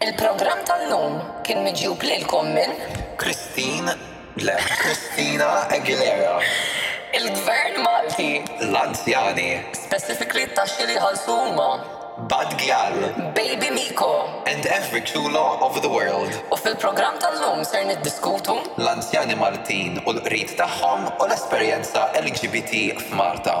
Il-programm tal-lum kien miġjub lilkom minn. Christine, le, Christina Aguilera. Il-Gvern Malti. L-anzjani. Specifically t-taxxi li jħallsu huma. Bad Gyal. Baby Miko. And every chulo of the world. U fil-programm tal-lum ser niddiskutu. L-anzjani Maltin u l-qrid tagħhom u l-esperjenza LGBT f'Malta.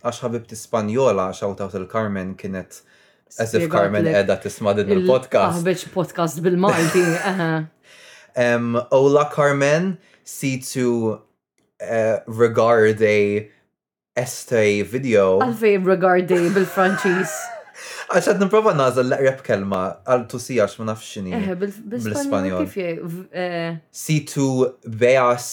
Għax ħabibti Spanjola shout out il Carmen kienet as if Carmen qiegħda tisma' din il-podcast. Aħbeġ podcast bil-Malti. um, Ola Carmen, see to uh, regard a estay video. Għalfej regard a bil-Franċiż. Għax għad niprofa nażel l-eqreb kelma għal tu sijax ma nafx xini. Eh, bil-Spanjol. Eh? Si tu beas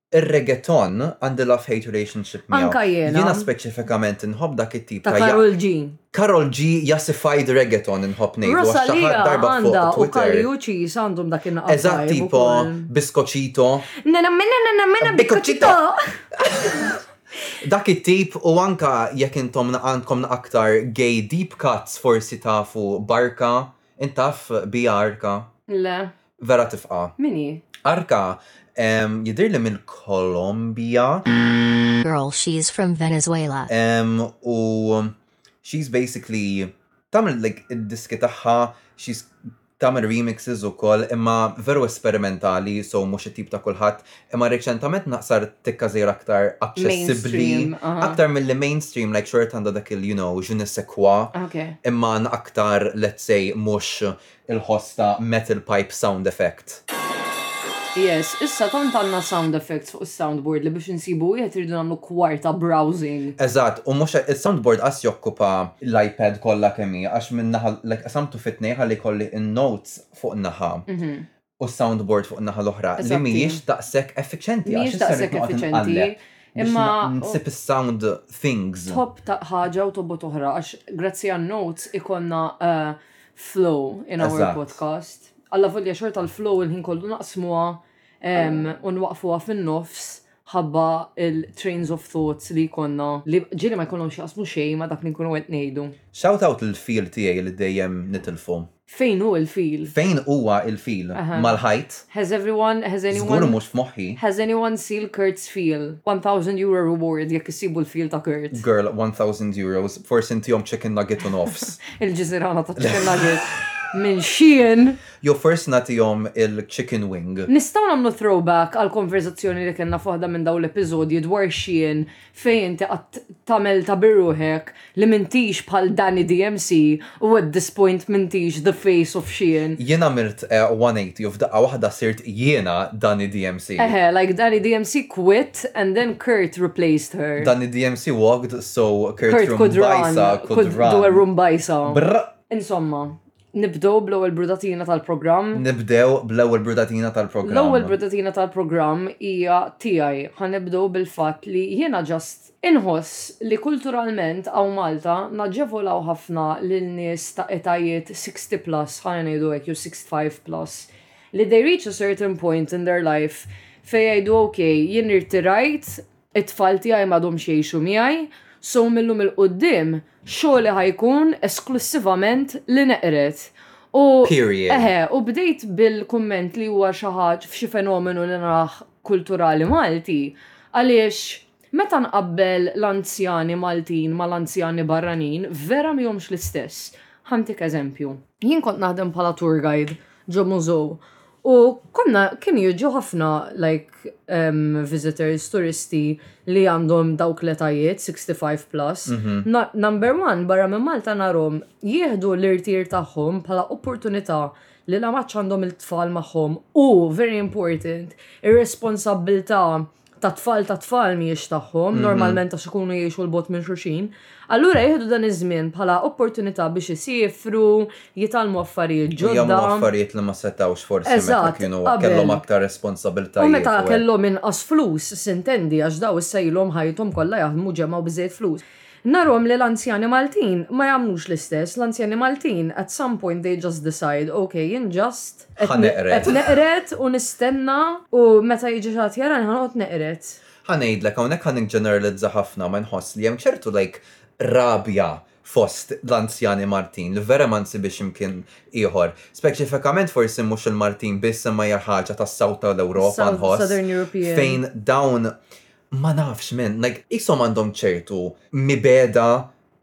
Ir-reggaeton għandi love hate relationship miegħu. Anka jiena. Jiena speċifikament inħobb dak it-tip ta' Karol G. Karol G jassified reggaeton inħobb ngħidu. Rosalija għandha u Kali Uchis għandhom dak in Eżatt tipo biskoċito. Nena mena nena mena biskoċito. Dak it-tip u anka jekk intom għandkom aktar gay deep cuts forsi tafu barka, intaf bija arka. Le. Vera tifqa. Min hi? Arka, ehm, jidhirli mill-Kolombja. Girl, she's from Venezuela. Ehm, u she's basically tagħmel like id-diski tagħha, she's tagħmel remixes ukoll, imma veru esperimentali, so mhux it-tip ta' kulħadd, imma reċentament naqsar tikka żejra aktar aċċessibbli, Mainstream, aha. aktar mill-li mainstream, like xort għandha dak il-you know, je ne sais quoi, Okay. imma aktar, let's say, mhux il-ħoss ta' metal pipe sound effect. Yes, issa tant għandna sound effects fuq is-soundboard li biex insibu wieħed irridu nagħmlu kwarta browsing. Eżatt, u mhux hekk, is-soundboard qas jokkupa l-iPad kollha kemm hi għax minn naħa like qasamtu fi tnejn ħalli jkolli n-notes fuq naħa u s-sound board fuq in-naħa l-oħra li mhijiex daqshekk effiċjenti għax issa rrid noqgħod inqalleb biex nsib is-sound things. Tħobb ħaġa u tobgħod oħra għax grazzi għan-notes ikollna flow in our podcast. Allavolja xorta l-flow il-ħin kollu naqsmuha u nwaqfuha fin-nofs ħabba il-trains of thoughts li jkollna li ġieli ma jkollhom x'jaqsmu xejn ma' dak li nkunu qed ngħidu. Shout out lill-feel tiegħi li dejjem nitilfu. Fejn hu l-feel? Fejn huwa l-feel? Mal-ħajt? Has everyone, has anyone. Żgur mhux f'moħħi. Has anyone seal Kurt's feel? One thousand euro reward jekk issibu l-feel ta' Kurt. Girl, one thousand euros, forsi ntihom chicken nugget u nofs. Il-ġiżirana taċ-chicken nugget minn Shein. Jew forsi nagħtihom il-chicken wing. Nistgħu nagħmlu throwback għall-konverżazzjoni li kellna f'waħda minn dawn l-episodji dwar Shein fejn inti qgħadt tagħmel ta' biruħek li m'intix bħal Danny DMC u at this point m'intix the face of Shein. Jien għamilt 180 u f'daqqa waħda sirt jiena Danny DMC. Eħe, like Danny DMC quit and then Kurt replaced her. Danny DMC walked so Kurt Rumbajsa could run. Kurt could run, could do a Rumbajsa. Brrrq! Insomma, Nibdew bl-ewwel brudatina tal-programm. Nibdew bl-ewwel brudatina tal-programm. L-ewwel brudatina tal-programm hija tiegħi. Ħa nibdew bil-fatt li jiena ġast. Inħoss li kulturalment hawn Malta naġevolaw ħafna lil nies ta' etajiet sixty plus, ħalli ngħidu hekk, jew sixty five plus, li they reach a certain point in their life fejn jgħidu ok, jien irtirajt It-tfal tiegħi m'għadhomx jgħixu miegħi, so mil-lum 'il quddiem xogħli ħa jkun esklussivament li neqred. U. Period. Eħe, u bdejt bil-kumment li huwa xi ħaġ f'xi fenomenu li narah kulturali Malti, għaliex meta nqabbel l-anzjani Maltin mal-anzjani barranin vera m'humx l-istess. Ħa ntik eżempju. Jien kont naħdem bħala tour guide ġo mużew U konna kienu jiġu ħafna like um, visitors, turisti li għandhom dawk l-etajiet 65 plus. Mm -hmm. Na, number one, barra minn Malta narom jieħdu l-irtir tagħhom bħala opportunità li la maċ għandhom il-tfal magħhom u, very important, ir-responsabilità ta' tfal ta' tfal mhijiex tagħhom, mhm. normalment għax ikunu jgħixu l-bot minn xuxin, allura jieħdu dan iż-żmien bħala opportunità biex isifru, jitalmu affarijiet ġodda. Jagħmlu affarijiet li ma setawx forsi meta kienu kellhom aktar responsabilità. U meta kellhom inqas flus, sintendi għax daw issa ilhom ħajthom kollha jaħdmu ġemgħu biżejjed flus. Narhom li l-anzjani Maltin ma jagħmlux l-istess, l-anzjani Maltin at some point they just decide, ok jien just Ħa neqred. qed neqred u nistenna u meta jiġi xi ħadd jarani ħa noqgħod neqred. Ħa ngħidlek, hawnhekk ħa niġġeneralizza ħafna ma nħoss li hemm ċertu like rabja fost l-anzjani Maltin li vera ma nsibhiex imkien ieħor. Speċifikament forsi mhux il-Maltin biss imma hija ħaġa tas-South tal-Ewropa South, nħoss Southern European. fejn dawn Ma nafx man, like qishom għandhom ċertu mibegħda.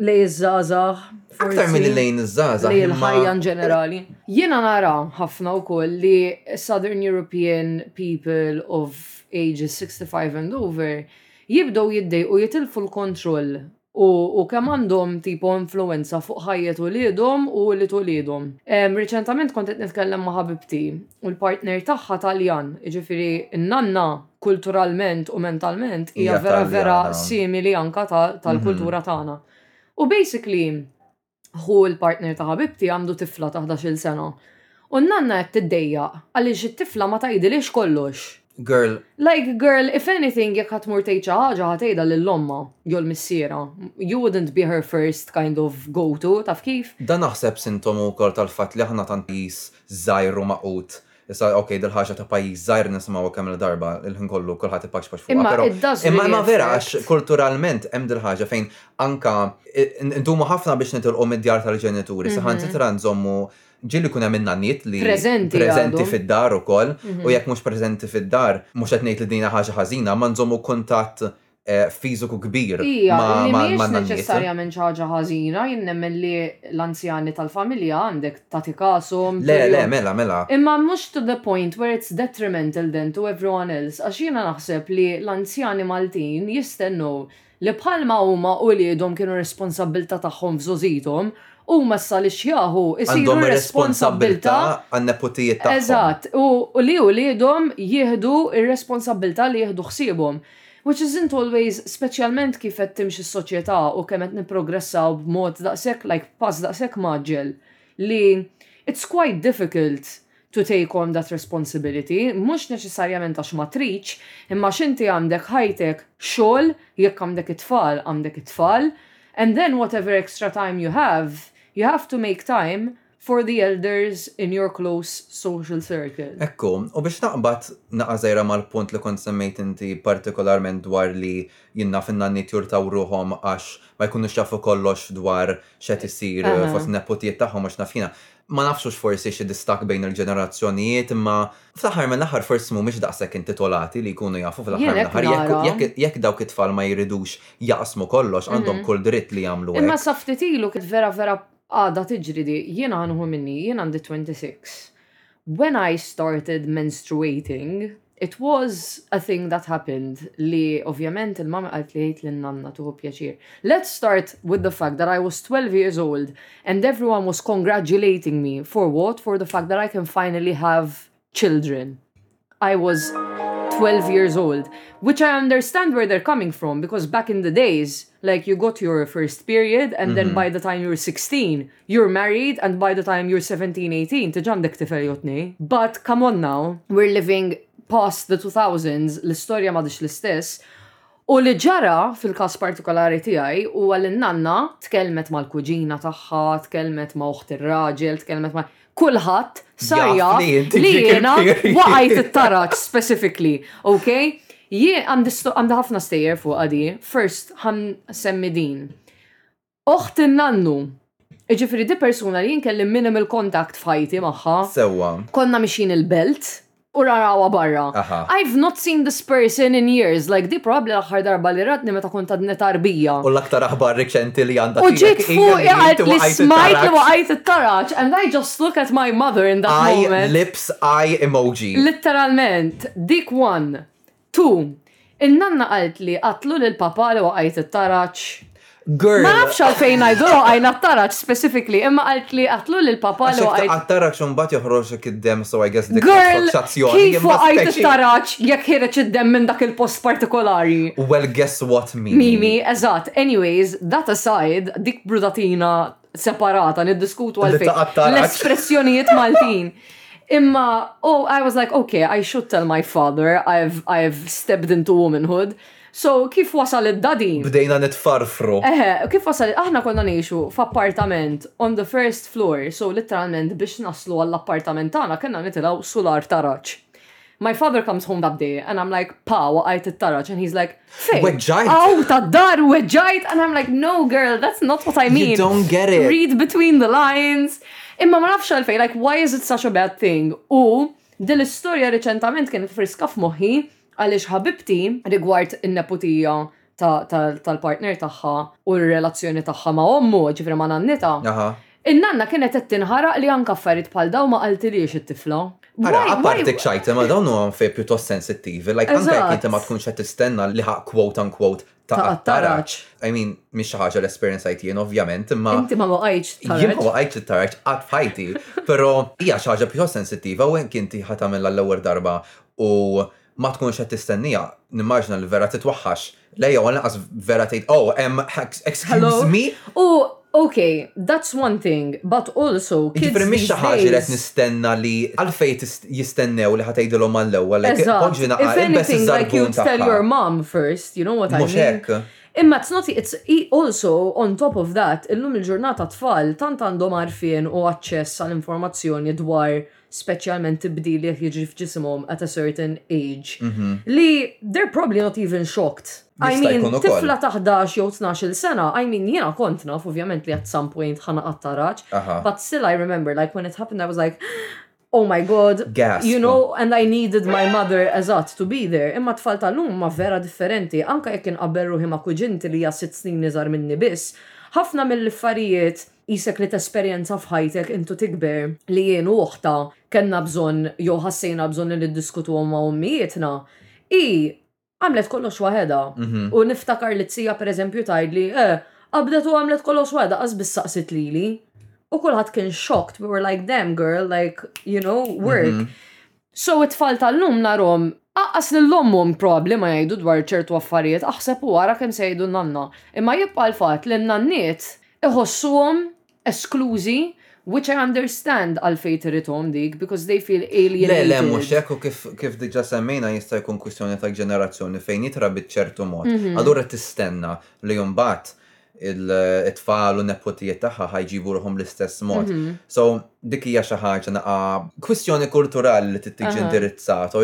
Lejn iż-żgħażagħ forsi. Aktar milli lejn iż-żgħażagħ. Lejn il-ħajja in ġenerali. Jiena nara ħafna wkoll li Southern European people of ages 65 and over jibdew jiddejqu jitilfu l-kontroll u kemm għandhom tipo influwenza fuq ħajjet uliedhom u ulied uliedhom. Riċentament kont qed nitkellem ma' ħabibti u l-partner tagħha Taljan, jiġifieri n-nanna kulturalment u mentalment hija vera vera simili anke tal-kultura tagħna. U basically ħu l-partner ta' ħabibti għandu tifla ta' 11-il sena. U n-nanna qed tiddejjaq għaliex it-tifla ma tgħidilhiex kollox. Girl. Like girl, if anything jekk ħa tmur tgħid xi ħaġa ħa tgħidha lil ommha jew l-missierha. You wouldn't be her first kind of go to, taf kif? Dan naħseb sintomu wkoll tal-fatt li aħna tant pajjiż żgħir u magħqud Issa ok dil-ħaġa ta' pajjiż żgħir nisimgħuha kemm il-darba, il-ħin kollu kulħadd ipaċpaċ fuqha, però imma vera għax kulturalment hemm dil-ħaġa fejn anke ndumu ħafna biex nitilqu mid-djar tal-ġenituri, saħansitra nżommu ġieli jkun hemm in-nanniet li preżenti fid-dar ukoll u jekk mhux preżenti fid-dar mhux qed ngħid li din hija ħaġa ħażina, imma nżommu kuntatt fiżiku kbir ma' Hija, li mhijiex neċessarjament xi ħaġa ħażina, jien nemmen li l-anzjani tal-familja għandek tagħti kashom. Le, le, mela, mela. Imma mhux to the point where it's detrimental then to everyone else, għax jiena naħseb li l-anzjani Maltin jistennew li bħalma huma uliedhom kienu responsabbiltà tagħhom f'żgħożijthom, huma issa l-ixjaħu jsiru responsabbiltà għan-neputijiet tagħhom. Eżatt, u li uliedhom jieħdu r-responsabbiltà li jieħdu ħsiebhom. Which isn't always speċjalment kif qed timxi s-soċjetà u kemm qed nipprogressaw b'mod daqshekk like b'pass daqshekk mgħaġġel li it's quite difficult to take on that responsibility mhux neċessarjament għax ma tridx imma għax inti għandek ħajtek, xogħol, jekk għandek it-tfal għandek it-tfal and then whatever extra time you have, you have to make time For the elders in your close social circle. Hekk hu, u biex naqbad naqa' żgħira mal-punt li kont semmejt inti partikolarment dwar li jien naf in-nanniet jurtaw ruħhom għax ma jkunux jafu kollox dwar x'qed isir fost in-neputijiet tagħhom u x'naf jiena. Ma nafx hux forsi xi distakk bejn il-ġenerazzjonijiet imma fl-aħħar mill-aħħar forsi mhumiex daqshekk intitolati li jkunu jafu fl-aħħar mill-aħħar jekk jekk dawk it-tfal ma jridux jaqsmu kollox għandhom kull dritt li jagħmlu hekk. Imma sa ftit ilu kien vera vera Għada tiġri di, jiena ħanħu minni, jiena għandi 26. When I started menstruating, it was a thing that happened li ovvjament il-mami qalt li jgħid lin-nanna tuħu pjaċir. Let's start with the fact that I was 12 years old and everyone was congratulating me for what? For the fact that I can finally have children. I was 12 years old, which I understand where they're coming from because back in the days, like you got your first period and then mm-hmm. by the time you're 16, you're married and by the time you're 17, 18, But come on now, we're living past the 2000s, l istoria madix l-istess, U li ġara fil-każ partikolari tiegħi huwa li n-nanna tkellmet mal-kuġina tagħha, tkellmet ma' oħt ir-raġel, tkellmet ma' kulħadd sar jaf li jiena waqajt it-taraġ specifically, ok? Jien għandi ħafna stejjer fuq għadi, first ħan semmi din. Oħt in-nannu. Jiġifieri di persuna li jien kelli minimal contact f'ħajti magħha. Sewwa. Konna mixjin il-belt u rarawha barra. Aha. I've not seen this person in years, like di probabbli l-aħħar darba li ratni meta kont għadni tarbija. U l-aktar aħbar riċenti li għandha tiegħek hija li inti waqajt it-taraġ. U ġiet fuqi qaltli smajt li waqajt it-taraġ and I just look at my mother in that moment. Eye, lips, eye emoji. Litteralment, dik one. Tu, In-nanna qaltli qatlu lil papà li waqajt it-taraġ. Girl. Ma nafx għalfejn ngħidu li waqajna t-taraġ specifically, imma qaltli qatlu lil papà Għax li jekk waqajt. taqa' t-taraġ u mbagħad joħroġlek id-demm so I guess dik Girl, l-assoċjazzjoni kif imma waqajt speċi. it-taraġ jekk ħiereġ id-demm minn dak il-post partikolari? Well guess what Mimi. Mimi, Eżatt, anyways, that aside, dik brudatina separata niddiskutu għalfejn l-espressjonijiet Maltin. Imma, oh, I was like, okay, I should tell my father, I've, I've stepped into womanhood. So, kif wasal id-dadi? Bdejna nitfarfru. Eħe, kif wasal, aħna konna neħxu f'appartament on the first floor, so literalment biex naslu għall-appartament tagħna kena nitilaw sular taraċ. My father comes home that day and I'm like, pa, waqajt it-taraċ and he's like, fej. Weġġajt. Aw, ta' dar, weġġajt. And I'm like, no girl, that's not what I mean. You don't get it. Read between the lines. Imma ma nafx għalfej, like, why is it such a bad thing? U din l-istorja reċentament kienet friska f'moħħi għaliex ħabibti rigward in-neputija tal-partner tagħha u r-relazzjoni tagħha ma' ommu, ġifieri ma' nannita. In-nanna kienet qed tinħaraq li anke affarijiet bħal dawn ma qaltilhiex it-tifla. Ara, apparti x-xajt, imma dawn huma affarijiet pjuttost sensittivi, like anke jekk inti ma tkunx qed tistenna li ħa quote unquote taqa' t-taraġ. I mean, mhix xi ħaġa li esperjenzajt jien ovvjament, imma. Inti ma waqajtx t-taraġ. Jien ma waqajtx t-taraġ qatt f'ħajti, però hija xi ħaġa pjuttost sensittiva u jekk inti ħa tagħmilha l-ewwel darba u ma tkunx qed tistenniha, nimmaġina li vera titwaħħax lejha u lanqas vera tgħid, oh, hemm excuse me. U ok, that's one thing, but also kids. Jiġifieri mhix xi ħaġa li qed nistenna li għalfejn jistennew li ħatejdilhom għall-ewwel. Poġġi naqra ilbes iż-żarbun tagħha. Tell your mom first, you know what I mean? Mhux hekk. Imma it's not, it's also on top of that, illum il-ġurnata tfal tant għandhom għarfien u aċċess għal informazzjoni dwar speċjalment tibdil li qed jiġri f'ġisimhom at a certain age, mhm. li they're probably not even shocked. I mean, tifla ta' 11 jew 12 sena, I mean, jiena kont naf, ovvjament li at some point ħana qattaraċ, but still I remember, like, when it happened, I was like, oh my god, Gasp. you know, and I needed my mother as us to be there. Imma tfal tal-lum ma vera differenti, anka jekk inqabel ruħi ma' kuġinti li hija sitt snin iżar minni biss, ħafna mill-affarijiet Qisek li tesperjenza f'ħajtek int u tikber li jien u oħta kellna bżonn jew ħassejna bżonn li niddiskutuhom ma' ommijietna, hi għamlet kollox waħedha. U niftakar li t-tija pereżempju tgħidli, eh, qabdet u għamlet kollox waħedha, qas biss staqsiet lili. U kulħadd kien shocked, we were like, damn girl, like, you know, work. So it-tfal tal-lum narhom aqqas lil ommhom probabbli ma jgħidu dwar ċertu affarijiet aħseb u ara kemm se jgħidu n-nanna. Imma jibqa' l-fatt li n-nanniet iħossuhom esklużi which I understand għalfejn tirridhom dik because they feel alienated. Le, le mhux hekk u kif kif diġà semmejna jista' jkun kwistjoni ta' ġenerazzjoni fejn jitra bi ċertu mod. Allura tistenna li mbagħad il-tfal u nepotijiet tagħha ħajġibu ruħhom l-istess mod. Mhm. So, dik hija xi ħaġa naqa kwistjoni kulturali li tittiġi indirizzat u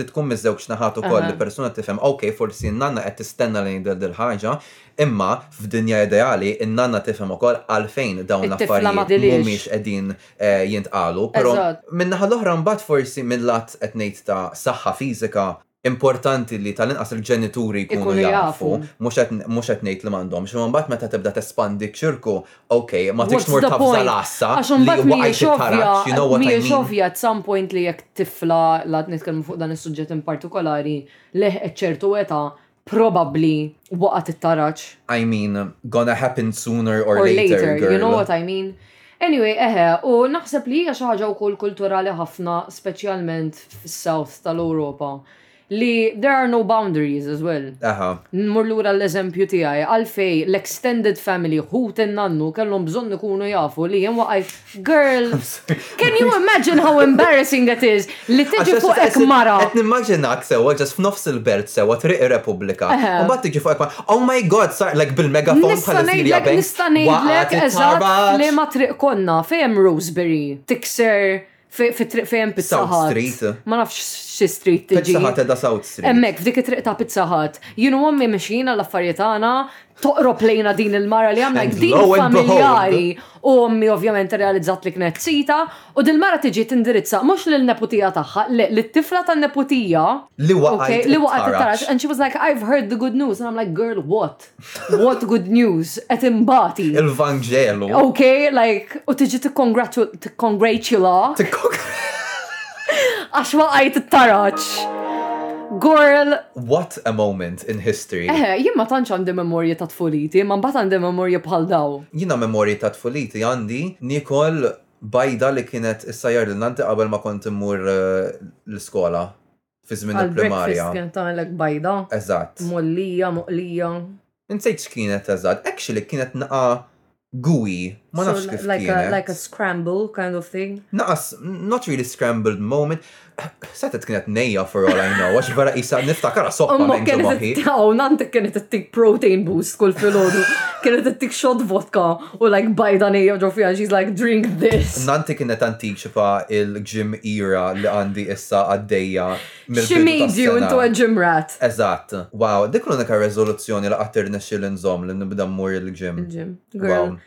titkun miż-żewġ naħat ukoll li persuna tifhem, ok, forsi n-nanna qed tistenna li ngħidel dil ħaġa, imma f'dinja ideali n-nanna tifhem ukoll għalfejn dawn l-affarijiet mhumiex qegħdin eh, jintqalu, però minnaħa l-oħra mbagħad forsi mill-lat qed ngħid ta' saħħa fiżika Importanti li tal-inqas il-ġenituri jkunu Ikunu jafu. jafu. Mhux qed mhux qed ngħid li m'għandhomx, imma mbagħad meta tibda tespandi ċ-ċirku, ok, ma tridx What's tmur the tafża point? l-għassa Għax li imbagħad waqajt mhijiex ovvja, it-taraġ, you know what I mhijiex mean? ovvja at some point li jekk tifla, la qed nitkellmu fuq dan is-suġġett in partikolari, leħqet ċertu età, probabbli waqgħet it-taraġ. I mean, gonna happen sooner or Or later, later, girl. you know what I mean? Anyway, eħe, u naħseb li hija xi ħaġa wkoll kulturali ħafna speċjalment fis-South tal-Ewropa li there are no boundaries as well. Eħe. Nmur lura l-eżempju tiegħi għalfejn l-extended family, ħuti n-nannu kellhom bżonn ikunu jafu li jien waqajt girl! Can you imagine how embarrassing it is Li tiġi fuq hekk mara. Qed nimmaġinak sewwa ġast f'nofs il-belt sewwa triq ir-Repubblika. U mbagħad tiġi fuq hekk mara, Oh my God, sar like bil-megaphone bħal Celia Banks. Nista' ngħidlek eżatt f'liema triq konna, fejn hemm Rosebery, tikser fit-triq fejn hemm Pizza Hut. South Street. Ma nafx xi street tiġi. Pizza Hut qiegħda South Street. Hemmhekk f'dik it-triq ta' Pizza Hut. Jien u ommi mexjin għall-affarijiet tagħna, toqrob lejna din il-mara li għamna din familjari u ommi ovvjament realizzat li knet sita u din mara tiġi tindirizza mux l-neputija taħħa, l-tifla ta' neputija li waqajt li waqajt tarax and she was like I've heard the good news and I'm like girl what? What good news? Et imbati. Il-Vangelu. Ok, like u tiġi t-congratula. Għax waqajt tarax. Girl. What a moment in history. Eħe, jien ma tantx għandi memorji ta' tfuliti, imma mbagħad għandi memorji bħal dawn. Jiena memorji ta' tfuliti għandi niekol bajda li kienet issajjar lil nannti qabel ma kont immur l-iskola fi żmien il-primarja. Għall-breakfast kienet tagħmellek bajda. Eżatt. Mgħollija, moqlija. Insejt x'kienet eżatt, actually kienet nagħqa gooey, ma nafx kif kienet. So like a scramble kind of thing? Nagħqa, not really scrambled moment. Setgħet kienet nejja for all I know, għax vera isa niftakara soppa minn ġomaħi. Għaw, nantek kienet ittik protein boost kull filgħodu. Kienet ittik shot vodka u like bajda nejja ġo fija, she's like drink this. Nanti kienet antik xifa il-gym era li għandi issa għaddejja. Xi medju intu għall-ġimgħat. Eżatt. Wow, dik l-unika riżoluzzjoni li qatt irnexxieli nżomm li nibda mmur il-gym. Il-gym. Girl,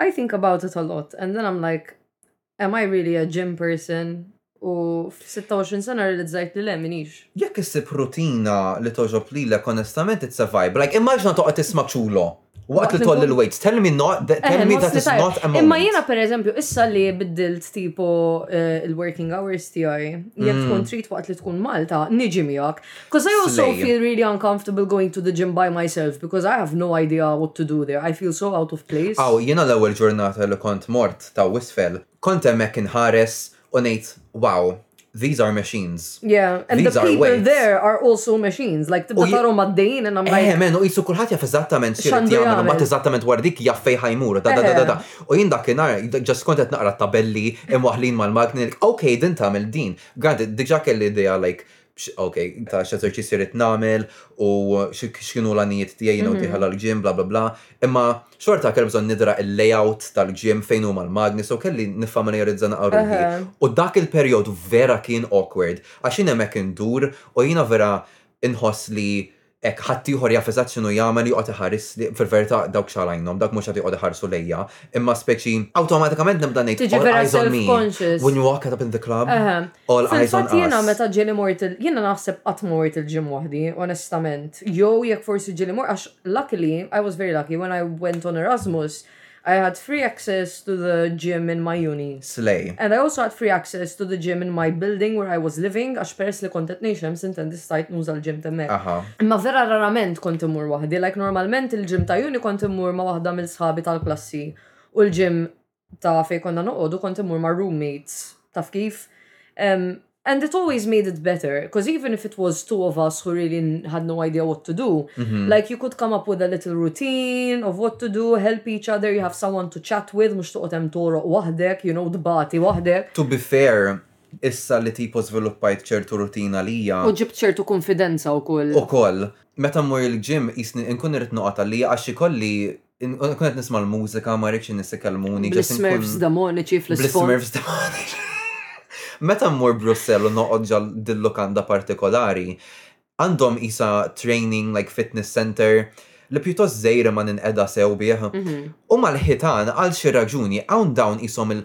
I think about it a lot and then I'm like, am I really a gym person? U f'26 sena rilizzajt li le m'iniex. Jekk issib rutina li togħġob lilek onestament it's a vibe. Like immaġina toqgħod tisma' Chulo. Waqt li tolli l-weights, tell me not, that- Eh, tell me that is not a Imma moment. jiena per eżempju, issa li biddilt tipo eh, il-working hours tiegħi, jekk tkun trid waqt li tkun Malta, niġi miegħek. Because I also Slay. feel really uncomfortable going to the gym by myself because I have no idea what to do there. I feel so out of place. Aw, jiena l-ewwel ġurnata li kont mort ta' wisfel, Kont hemmhekk inħares u ngħid wow, these are machines. Yeah, and these the people there are also machines, like tibda tarhom għaddejjin and I'm like. Eh, men, u qisu kulħadd jaf eżattament xi jrid jagħmel, u mbagħad eżattament wara dik jaf fejn ħajmur, da da da da. U jien dak inhar ġast kont qed naqra tabelli imwaħlin mal-magni, okay, din tagħmel din. Granted, diġà kelli idea like Ok, ta' x'eżerċizzji rrid nagħmel u x'kienu l-għanijiet tiegħi jiena u tieħel għall-gym, bla bla bla. Imma xorta kelli bżonn nidra il-layout tal-gym fejn huma l-magni, so kelli niffamiljarizza naqra ruħi. U dak il-perjodu vera kien awkward għax jien hemmhekk indur u jiena vera inħoss li Hekk, ħaddieħor jaf eżatt x'inhu jagħmel, joqgħod iħarisli, fil-verità, dawk x'għal għajnhom, dawk mhux qed joqogħdu jħarsu lejja, imma speċi, awtomatikament nibda ngħid, Tiġi vera self-conscious. When you walk up in the club, all eyes on us. Fil-fatt jiena meta ġieli mort, jiena naħseb qatt ma mort il-gym waħdi, onestament. Jew jekk forsi ġieli mort, għax luckily, I was very lucky, when I went on Erasmus, I had free access to the gym in my uni. Slay. And I also had free access to the gym in my building where I was living għax peress li kont qed ngħix hemm sintendi stajt nuża l-gym t'hemmhekk. Aha. Imma vera rarament kont immur waħdi, like normalment il-gym ta' uni kont immur ma' waħda minn sħabi tal-klassi u l-gym ta' fejn konna noqogħdu kont immur mar-roommates, taf kif? And it always made it better, cause even if it was two of us who really had no idea what to do, mm -hmm. like you could come up with a little routine of what to do, help each other, you have someone to chat with, mux toqgħod hemm toroq waħdek, you know, dbati waħdek. To be fair, issa li tipo żviluppajt ċertu rutina lija. U ġibt ċertu konfidenza wkoll. Ukoll, meta mmur il-ġim jisni nkun irrid noqgħod għalija għax ikolli Nkun qed nisma' l-mużika ma rridx in-nies ikellmuni. Bl-smurfs demoniċi fl-isfond. Bl-smurfs demoniċi. Meta mmur Brussell u noqgħod ġal dil-lukanda partikolari, għandhom isa training like fitness center li pjuttost żejra ma ninqeda sew bih. Mhm. U mal-ħitan għal xi raġuni hawn dawn ishom il-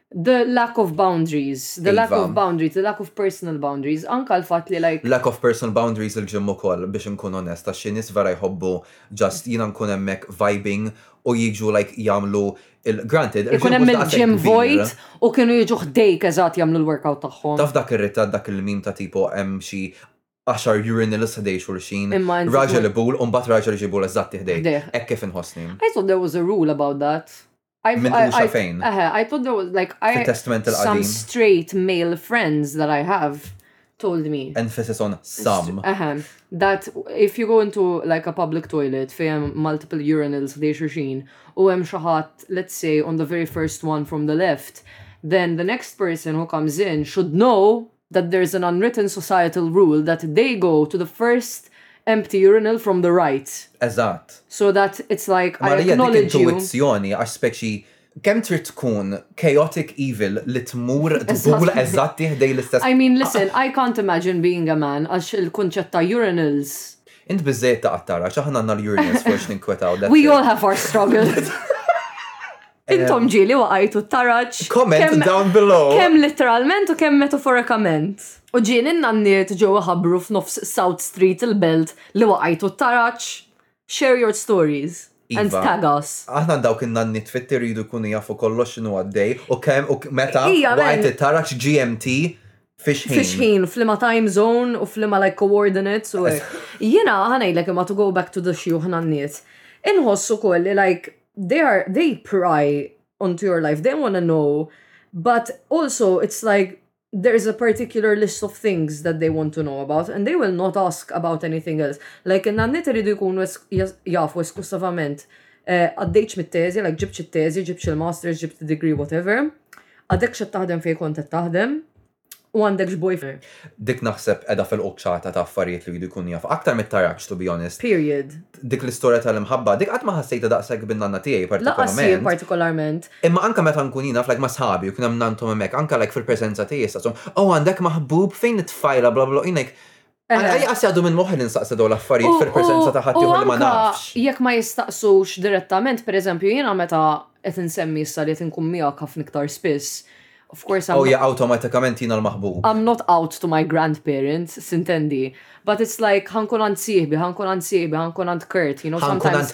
The lack of boundaries, the lack of boundaries, the lack of personal boundaries, anka l-fatt li like. Lack of personal boundaries il-gym ukoll biex inkun onest għax xi nies vera jħobbu just jiena nkun hemmhekk vibing u jiġu like jagħmlu il granted il-gym Ikun hemm il-gym vojt u kienu jiġu ħdejk eżatt jagħmlu l-workout tagħhom. Taf dak irritat dak il-meme ta' tipo hemm xi għaxar urinals ħdej xulxin, raġel ibul u mbagħad raġel iġi jbul eżatt ħdejh. Hekk kif inħossni. I thought there was a rule about that. Min u xafajn. I thought there was like I some straight male friends that I have told me emphasis on some uh-huh, that if you go into like a public toilet fejn multiple urinals dej om shahat let's say on the very first one from the left then the next person who comes in should know that there is an unwritten societal rule that they go to the first empty urinal from the right. Eżatt. So that it's like I Marija dik acknowledge you. intuwizzjoni għax speċi kemm trid tkun chaotic evil li tmur tbul Eżatt. eżatti ħdej l-istess I mean, listen, I can't imagine being a man għax il-kunċett ta' urinals. Int biżżejjed ta' qattara, x'aħna għandna l-urinals fuq x'ninkwetaw. that's We it. all have our struggles. Intom eh, ġili waqajtu t-taraċ. Comment down below. Kem literalment u kem metaforikament. U ġili n-nanniet ġew ħabru f'nofs South Street il-belt li waqajtu t-taraċ. Share your stories. Iva. And tag us. Aħna dawk in-nanniet fit iridu jkunu jafu kollox x'inhu għaddej u kemm u meta waqajt it-taraċ GMT Fixħin. Fixħin, flima time zone u flima like coordinates u Jena ħanajlek imma to go back to the xjuħ nanniet. Inħossu koll li like they are, they pry onto your life, they want to know, but also it's like there is a particular list of things that they want to know about and they will not ask about anything else. Like nanni iridu jkunu jafu esklusivament eh, għaddejċ mit-teżi, like ġibċ it-teżi, ġibċ il-masters, ġibċ degree, whatever. Għadek xa taħdem fej kontet taħdem. U għandekx boyfriend. Dik naħseb qegħda fil-quċċata ta' affarijiet li jridu jkunu jafu aktar mit-taraġ to be honest. Period. Dik l-istorja tal-imħabba, dik qatt ma ħassejtha daqshekk bin-nanna tiegħi partikolarment. Lanqas jien partikolarment. Imma anke meta nkun jien naf like ma' sħabi u kien hemm nannthom hemmhekk, anke like fil-preżenza tiegħi jistaqsuhom, oh għandek maħbub fejn it-tfajla bla bla bla u jien like Għal għaj għas jgħadu minn moħi ninsaqsa daw l-affarijiet fil-presenza ta' ħadd li ma nafx. Jekk ma jistaqsux direttament, per eżempju, jiena meta qed insemmi issa li qed inkun miegħek ħafna iktar spiss, of course I'm. Oh yeah, awtomatikament jiena l-maħbub. I'm not out to my grandparents, sintendi. But it's like ħankun għand sieħbi, ħankun għand sieħbi, ħankun għand Kurt, you know sometimes.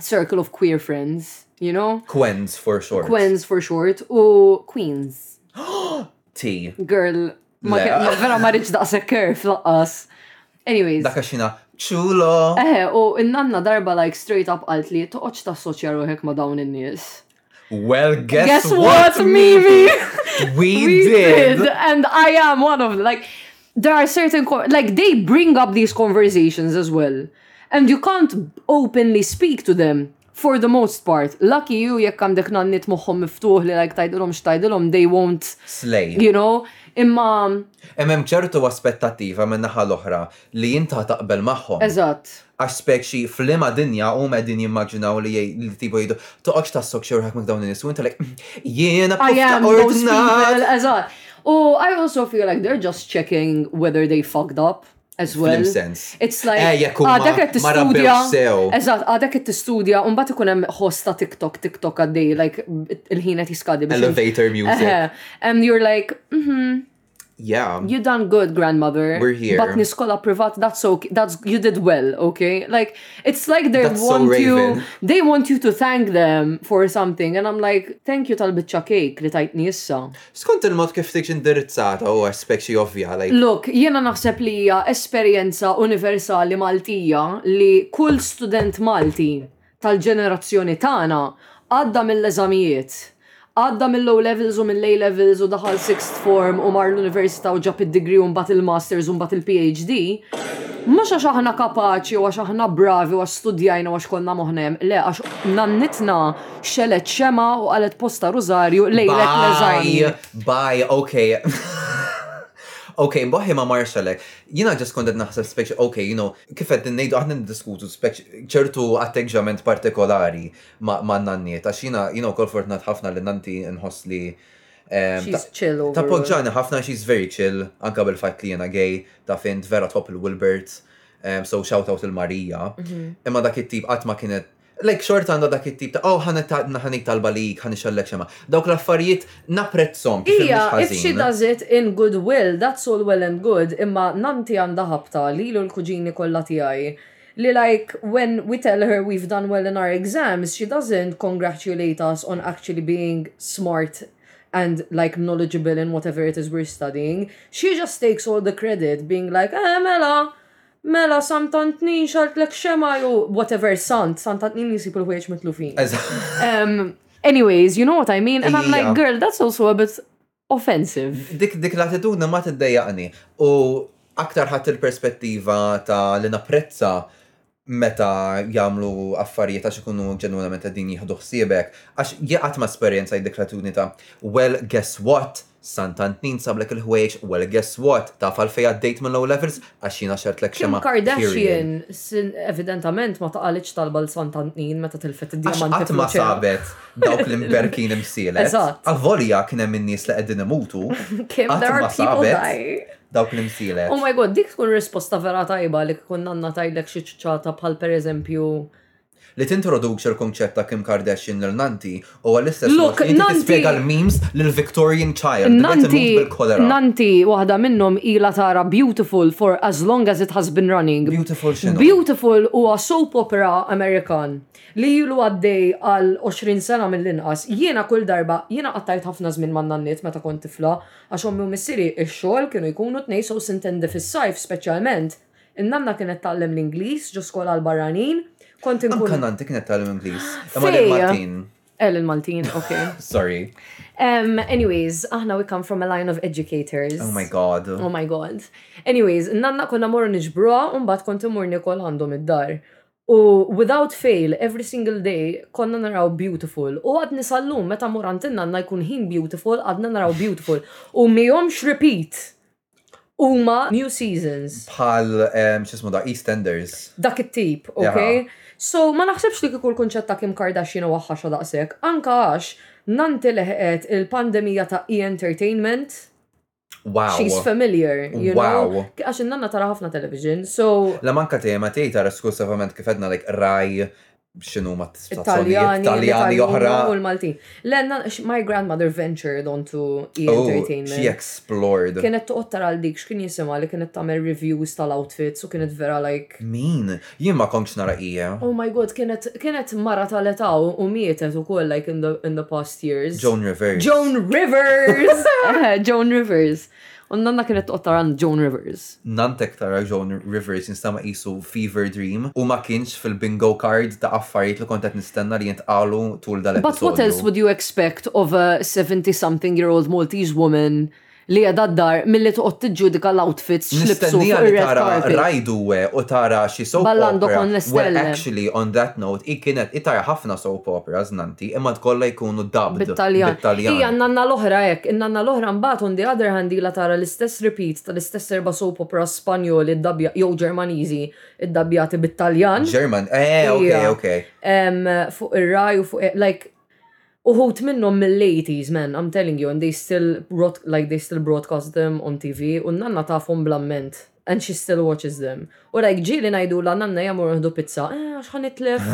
circle of queer friends, you know? Quens for short. Quens for short u queens. Ti. Girl, ma vera ma rridx daqshekk kerf laqqas. Anyways. Daka xina ċulo. Eħe, u n-nanna darba like straight up qalt li toqgħodx tassoċja ruħek ma' dawn in-nies. Well, guess, guess what, what Mimi? we, we did. did. And I am one of them. Like, there are certain, like, they bring up these conversations as well. And you can't openly speak to them for the most part. Lucky you jekk għandek nannit moħħom miftuħ li like tajdilhom x'tajdilhom they won't slay. You know, imma hemm ċertu aspettattiva minn naħa l-oħra li jinta taqbel magħhom. Eżatt. Għax spekxi f'liema dinja huma qegħdin jimmaġinaw li tipo jgħidu, toqgħodx tassok xi wħud minn dawn in-nies u int like, jiena pofta ordnat! Eżatt. U I also feel like they're just checking whether they fucked up as well. F'lim sens. It's like Eh, jekk huma għadek qed ma rabbewx tistudja. sew. Eżatt, għadek qed tistudja u mbagħad ikun hemm ħoss ta' TikTok, TikTok għaddej like il-ħin qed jiskadi biex Elevator music. Eħe. And you're like, mhm, Yeah. You done good, grandmother. We're here. Batni skola privat, that's okay. That's you did well, okay? Like it's like they that's want so you they want you to thank them for something and I'm like, thank you tal-biċċa cake li tajtni issa. Skont il-mod kif tiġi indirizzata u aspect xi ovvja like. Look, jiena naħseb li hija esperjenza universali Maltija li kull student Malti tal-ġenerazzjoni tagħna għadda mill-eżamijiet. Għadda mill-O Levels u mill-A Levels u daħal Sixth Form u mar l-Università u ġab id-Degree u mbagħad il-Masters u mbagħad il-PHD. Mhux għax aħna kapaċi u għax aħna bravi u għax studjajna u għax konna moħħna hemm, le għax nannitna xegħlet xemgħa u qalgħet posta rużarju lejlet l-eżami. Bye, bye, okay. Okay, moħħi ma marx hekk. Jiena ġust kont qed naħseb speċi, okay, you know, Kif qed ngħidu aħna niddiskutu ċertu atteġġjament partikolari man-nanniet għax jiena jiena wkoll fortunat ħafna li nannti nħoss li tappoġġani ħafna she's very chill anke bil-fatt li jiena gay taf int vera tħobb il-Wilberts so shout out lil Marija. Imma dak it-tip qatt ma kienet Like xorta għandha dak it-tip ta' oh ħa nik talba lik, ħa nixgħellek xemgħa. Dawk l-affarijiet napprezzhom, tifhimni mhux ħażin. Hija if she does it in good will, that's all well and good, imma nannti għandha ħabta, lili u l-kuġini kollha tiegħi, li like when we tell her we've done well in our exams, she doesn't congratulate us on actually being smart and like knowledgeable in whatever it is we're studying, she just takes all the credit being like, eh mela! Mela, Sant'Antnin xaltlek xema ju, whatever, Sant, Sant'Antnin jisib il-ħwejġ mitlufin. Anyways, you know what I mean? And I'm like, girl, that's also a bit offensive. Dik dik l-attitudni ma tiddejjaqni. U aktar ħadd il-perspettiva ta' li napprezza meta jagħmlu affarijiet għax ikunu ġenwinament qegħdin jieħdu ħsiebek, għax jaqgħad ma' esperjenza dik l-attitudni ta' well, guess what? Sant Antnin sablek il-ħwejjeġ well guess what, taf għalfejn għaddejt minn low levels, għax jiena xertlek xemgħa Kim Kardashian evidentament ma taqalitx talba lil Sant Antnin meta tilfet id-djamanti fl-oċean. Qatt ma sabet dawk l-imberkin imsielet. Eżatt. Avolja kien hemm in-nies li qegħdin imutu. Kim there are people dying. Dawk l-imsielet. Oh my god, dik tkun risposta vera tajba li kikun nanna tgħidlek xi ċċata bħal pereżempju Li tintroduċi l-kunċett ta' Kim Kardashian lil Nanti huwa l-istess mod Look, li inti Nanti- tispjega l-memes lil Victorian child li qed Nanti, imut bil-kolera. Nanti waħda minnhom ilha tara Beautiful for as long as it has been running. Beautiful x'inhu? Beautiful huwa soap opera Amerikan li ilu għaddej għal 20 sena mill-inqas. Jiena kull darba, jiena qattajt ħafna żmien man-nanniet meta kont tifla għax ommi u missieri x-xogħol kienu jkunu tnejn so sintendi fis-sajf speċjalment. In-nanna kienet tgħallem l-Ingliż ġo skola l-barranin. Kont inkun. Anka nannti kienet tgħallem Ingliż. Imma l-Maltin. Eh, l-Maltin, ok. Sorry. Um, anyways, aħna we come from a line of educators. Oh my god. Oh my god. Anyways, nanna konna morru nġbruha un bat kont imur nikol għandhom id-dar. U without fail, every single day, konna naraw beautiful. U għad nisallum, meta morant nanna jkun ħin beautiful, għadna naraw beautiful. U miħomx repeat. Huma New Seasons. Bħal ehm, x'ismu da, EastEnders. Dak it-tip, ok? So, ma naħsibx li kieku l-kunċett ta' Kim Kardashian huwa ħaxa daqshekk, anka għax Nanti leħqet il-pandemija ta' e-entertainment. Wow. She's familiar, you wow. know. Għax in-nanna tara ħafna television, so. La manka tema tgħid tara skussavament kif edna like raj xinu ma t-Taljani, Taljani oħra. U l-Maltin. Lenna, my grandmother ventured onto oh, e-entertainment. Oh, she explored. Kienet toqgħod tara għal dik x'kien jisimha li kienet tagħmel reviews tal-outfits u kienet vera like. Min? Jien ma kontx nara hija. Oh my god, kienet kienet mara tal-età u mietet ukoll like in the, in the past years. Joan Rivers. Joan Rivers! Joan Rivers. U nanna kienet toqgħod tara Joan Rivers. Nantek tara Joan Rivers jinstema' qisu fever dream u ma kienx fil-bingo card ta' affarijiet li kont qed nistenna li jintqalu tul dal-episodju. But what else would you expect of a seventy something year old Maltese woman li qiegħda d-dar milli toqgħod tiġġudika l-outfits x'libsu fuq ir-red carpet. Nistenniha li tara Rai Due u tara xi soap opera. Well actually on that note hi kienet hi tara ħafna soap operas nanna. Malti, imma kollha jkunu dubbed bit-Taljan. bit-Taljan. Hija n-nanna l-oħra hekk. In-nanna l-oħra mbagħad on the other hand ilha tara l-istess repeat tal-istess erba' soap operas Spanjoli ddabbja, jew Ġermaniżi ddabbjati bit-Taljan. Ġerman, eh, ok, Hija. ok. Em, fuq ir-Rai u fuq like uħud minnhom mill-80s man, I'm telling you, and they still broad- like they still broadcast them on TV u n-nanna tafhom bl-amment. And she still watches them. U like ġili najdu la nanna jamur nħdu pizza. Eh, għax ħan itlef.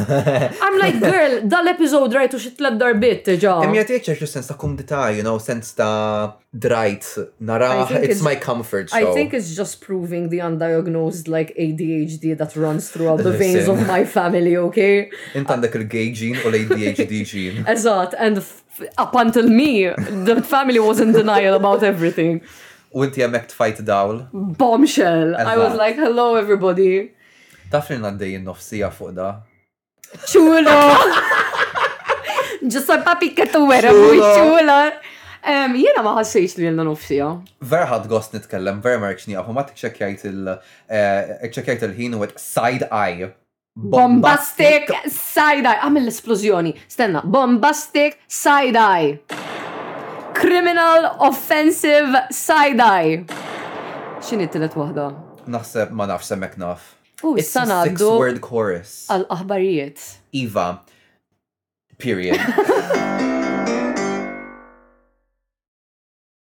I'm like, girl, dal-episod rajtu xi tlet darbit ġa. Imma jagħti iktar xi sens ta' kumdità, you know, sens ta' drajt, narah, it's my comfort show. I think it's just proving the undiagnosed like ADHD that runs throughout the veins of my family, okay? Int għandek il-gay gene u l-ADHD gene. Eżatt, and Up until me, the family was in denial about everything. U inti hemmhekk tfajt dawl. Bombshell. I was like, hello everybody. Taf li għaddejjin nofsija fuq da. Ċula! Ġussa papi kettu wera, ċula! Jena ma ħassejx li jenna nofsija. Ver ħad gost nitkellem, ver marriċ nijafu, ma t-ċekjajt eh, il-ħin u side eye. Bombastic side-eye. Għamil l-esplużjoni. Stenna. Bombastic side-eye. Criminal offensive side-eye. Xini t-tilet wahda? Naħseb ma nafx semmek naf. U issa naddu. word chorus. Għal-aħbarijiet. Iva. Period.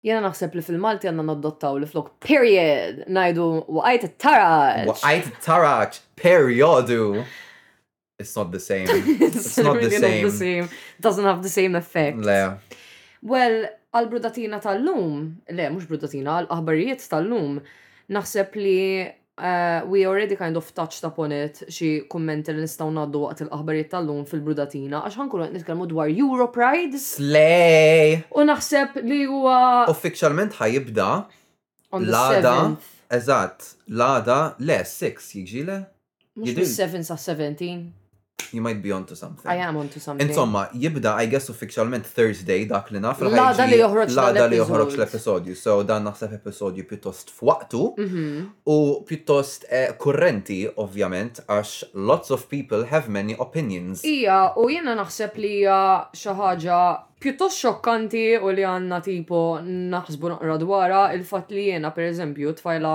Jiena naħseb li fil-Malti għandna nadottaw li flok period ngħidu waqajt it-taraġ. Waqajt it-taraġ, perjodu. It's not the same. It's not the same. Doesn't have the same effect. Le. Well, għal-brudatina tal-lum, le, mux brudatina, għal-aħbarijiet tal-lum, naħseb li We already kind of touched upon it, xi kummenti li nistgħu ngħaddu waqt il-aħbarijiet tal-lum fil-brudatina, għax ħankunu qed nitkellmu dwar Europride. Slay! U naħseb li huwa. Uffiċjalment ħa jibda. On the 7th. Eżatt, l-għada, le, 6 jiġi le? Mhux mis-7 sa 17. You might be onto something. I am onto something. Insomma, jibda, I guess, uffiċjalment Thursday dak li naf. L-għada li joħroġ l-għada li joħroġ l-episodju. So, dan naħseb episodju pjuttost f'waqtu mhm. u pjuttost eh, kurrenti, ovvjament, għax lots of people have many opinions. Ija, u jiena naħseb li hija xi ħaġa pjuttost xokkanti u li għandna tipo naħsbu naqra dwara il-fatt li jiena, per eżempju, tfajla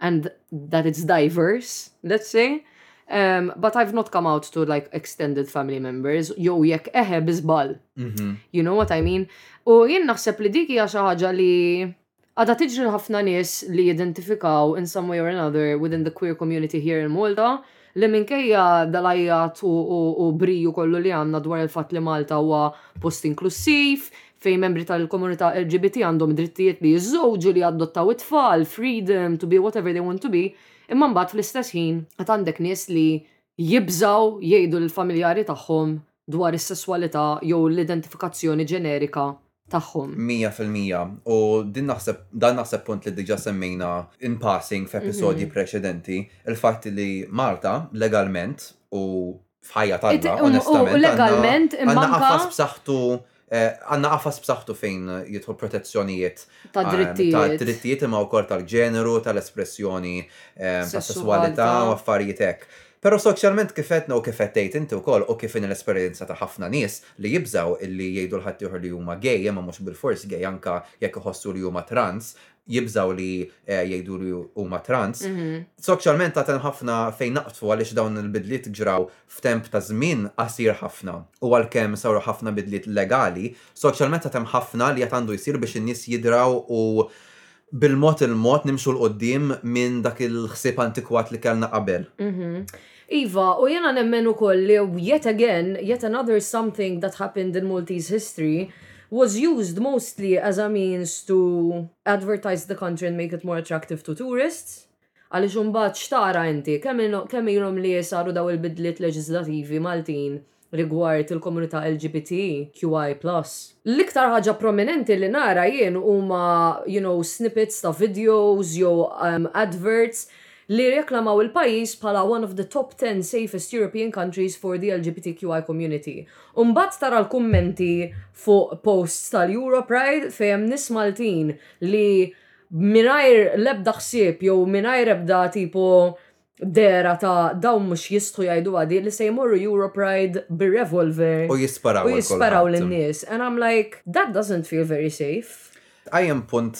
and that it's diverse, let's say, um, but I've not come out to like extended family members, jew jekk eħe bizbal. Mm -hmm. You know what I mean? U jien naħseb li dik hija xi ħaġa li għada tiġri ħafna nies li jidentifikaw in some way or another within the queer community here in Malta li minkejja dal-għajjat u briju kollu li għandna dwar il-fatt li Malta huwa post inklussiv, fejn membri tal-komunità LGBT għandhom id-drittijiet li jiżżewġu, li jadottaw it-tfal, freedom to be whatever they want to be, imma mbagħad fl-istess ħin għad għandek nies li jibżgħu jgħidu lill-familjari tagħhom dwar is-sesswalità jew l-identifikazzjoni ġenerika tagħhom. Mija fil-mija. U din naħseb dan naħseb punt li diġà semmejna in passing f'episodji preċedenti, il-fatt li Malta legalment u f'ħajja tagħna onestament. U legalment imma qafas b'saħħtu għanna qafas b'saħħtu fejn jidħu protezzjonijiet ta' drittijiet imma wkoll tal-ġeneru, tal-espressjoni, tas-sesswalità u affarijiet hekk. Però soċjalment kif għedna u kif qed tgħid inti wkoll u kif inhi l-esperjenza ta' ħafna nies li jibżgħu li jgħidu 'l ħaddieħor li huma gay imma mhux bilfors gay anke jekk iħossu li huma trans jibżgħu li jgħidu li huma trans. Soċjalment għad hemm ħafna fejn naqdfu għaliex dawn il-bidliet ġraw f'temp ta' żmien qasir ħafna u għalkemm saru ħafna bidliet legali, soċjalment għad hemm ħafna li għad għandu jsir biex in-nies jidraw u bil-mod il-mod nimxu 'l quddiem minn dak il-ħsieb antikwat li kellna qabel. Iva, u jiena nemmen ukoll li yet again, yet another something that happened in Maltese history was used mostly as a means to advertise the country and make it more attractive to tourists. Għaliex imbagħad x'tara inti? Kemm ilhom li saru dawn il-bidliet leġiżlativi Maltin rigward il-komunità LGBTQI plus? L-iktar ħaġa prominenti li nara jien huma you know snippets ta' videos jew adverts li jirreklamaw il-pajjiż bħala one of the top ten safest European countries for the LGBTQI community. U mbagħad tara l-kummenti fuq posts tal-Europride fejn hemm nies Maltin li mingħajr l-ebda ħsieb jew mingħajr ebda tipo dehra ta' dawn mhux jistħu jgħiduha di li se jmorru Europride bir-revolver U jisparaw u lil jisparaw kulħadd. lin-nies and I'm like, that doesn't feel very safe. Tqajjem punt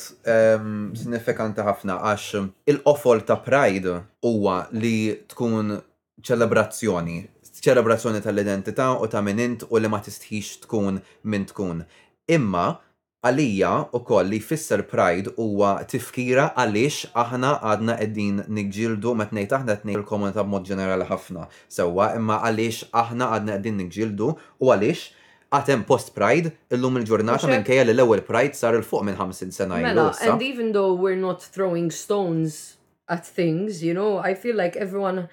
siniffikanti ħafna għax il-qofol ta' Pride huwa li tkun ċelebrazzjoni, ċelebrazzjoni tal-identità u ta' min int u li ma tistħix tkun min tkun. Imma Għalija wkoll li jfisser pride huwa tifkira għaliex aħna għadna qegħdin niġġieldu, meta ngħid aħna qed ngħid il-komunità b'mod ġenerali ħafna sewwa, imma għaliex aħna għadna qegħdin niġġieldu u għaliex għad hemm post pride illum il-ġurnata minkejja li l-ewwel pride sar 'il fuq minn ħamsin sena ilu issa. Mela, and even though we're not throwing stones at things, you know, I feel like everyone,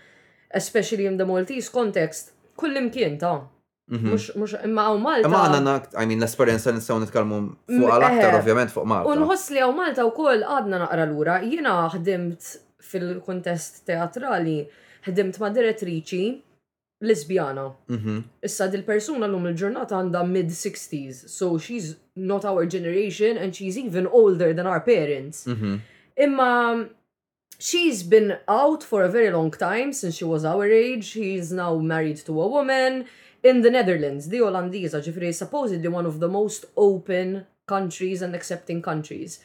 especially in the Maltese context, kullimkien ta, Mhm. Mux, mux, imma għaw Malta. Imma għanna nakt, I mean, l-esperienza nistaw nitkalmu fuq għal-aktar, eh, ovvjament, fuq Malta. Unħos li għaw Malta u koll għadna naqra l-ura, jina ħdimt fil-kontest teatrali, ħdimt ma' direttriċi lesbjana. Mhm. Issa dil-persuna l-lum il-ġurnata għanda mid-60s, so she's not our generation and she's even older than our parents. Mhm. Imma she's been out for a very long time since she was our age, she's now married to a woman. In the Netherlands, the Olandiza ġifri, supposedly one of the most open countries and accepting countries.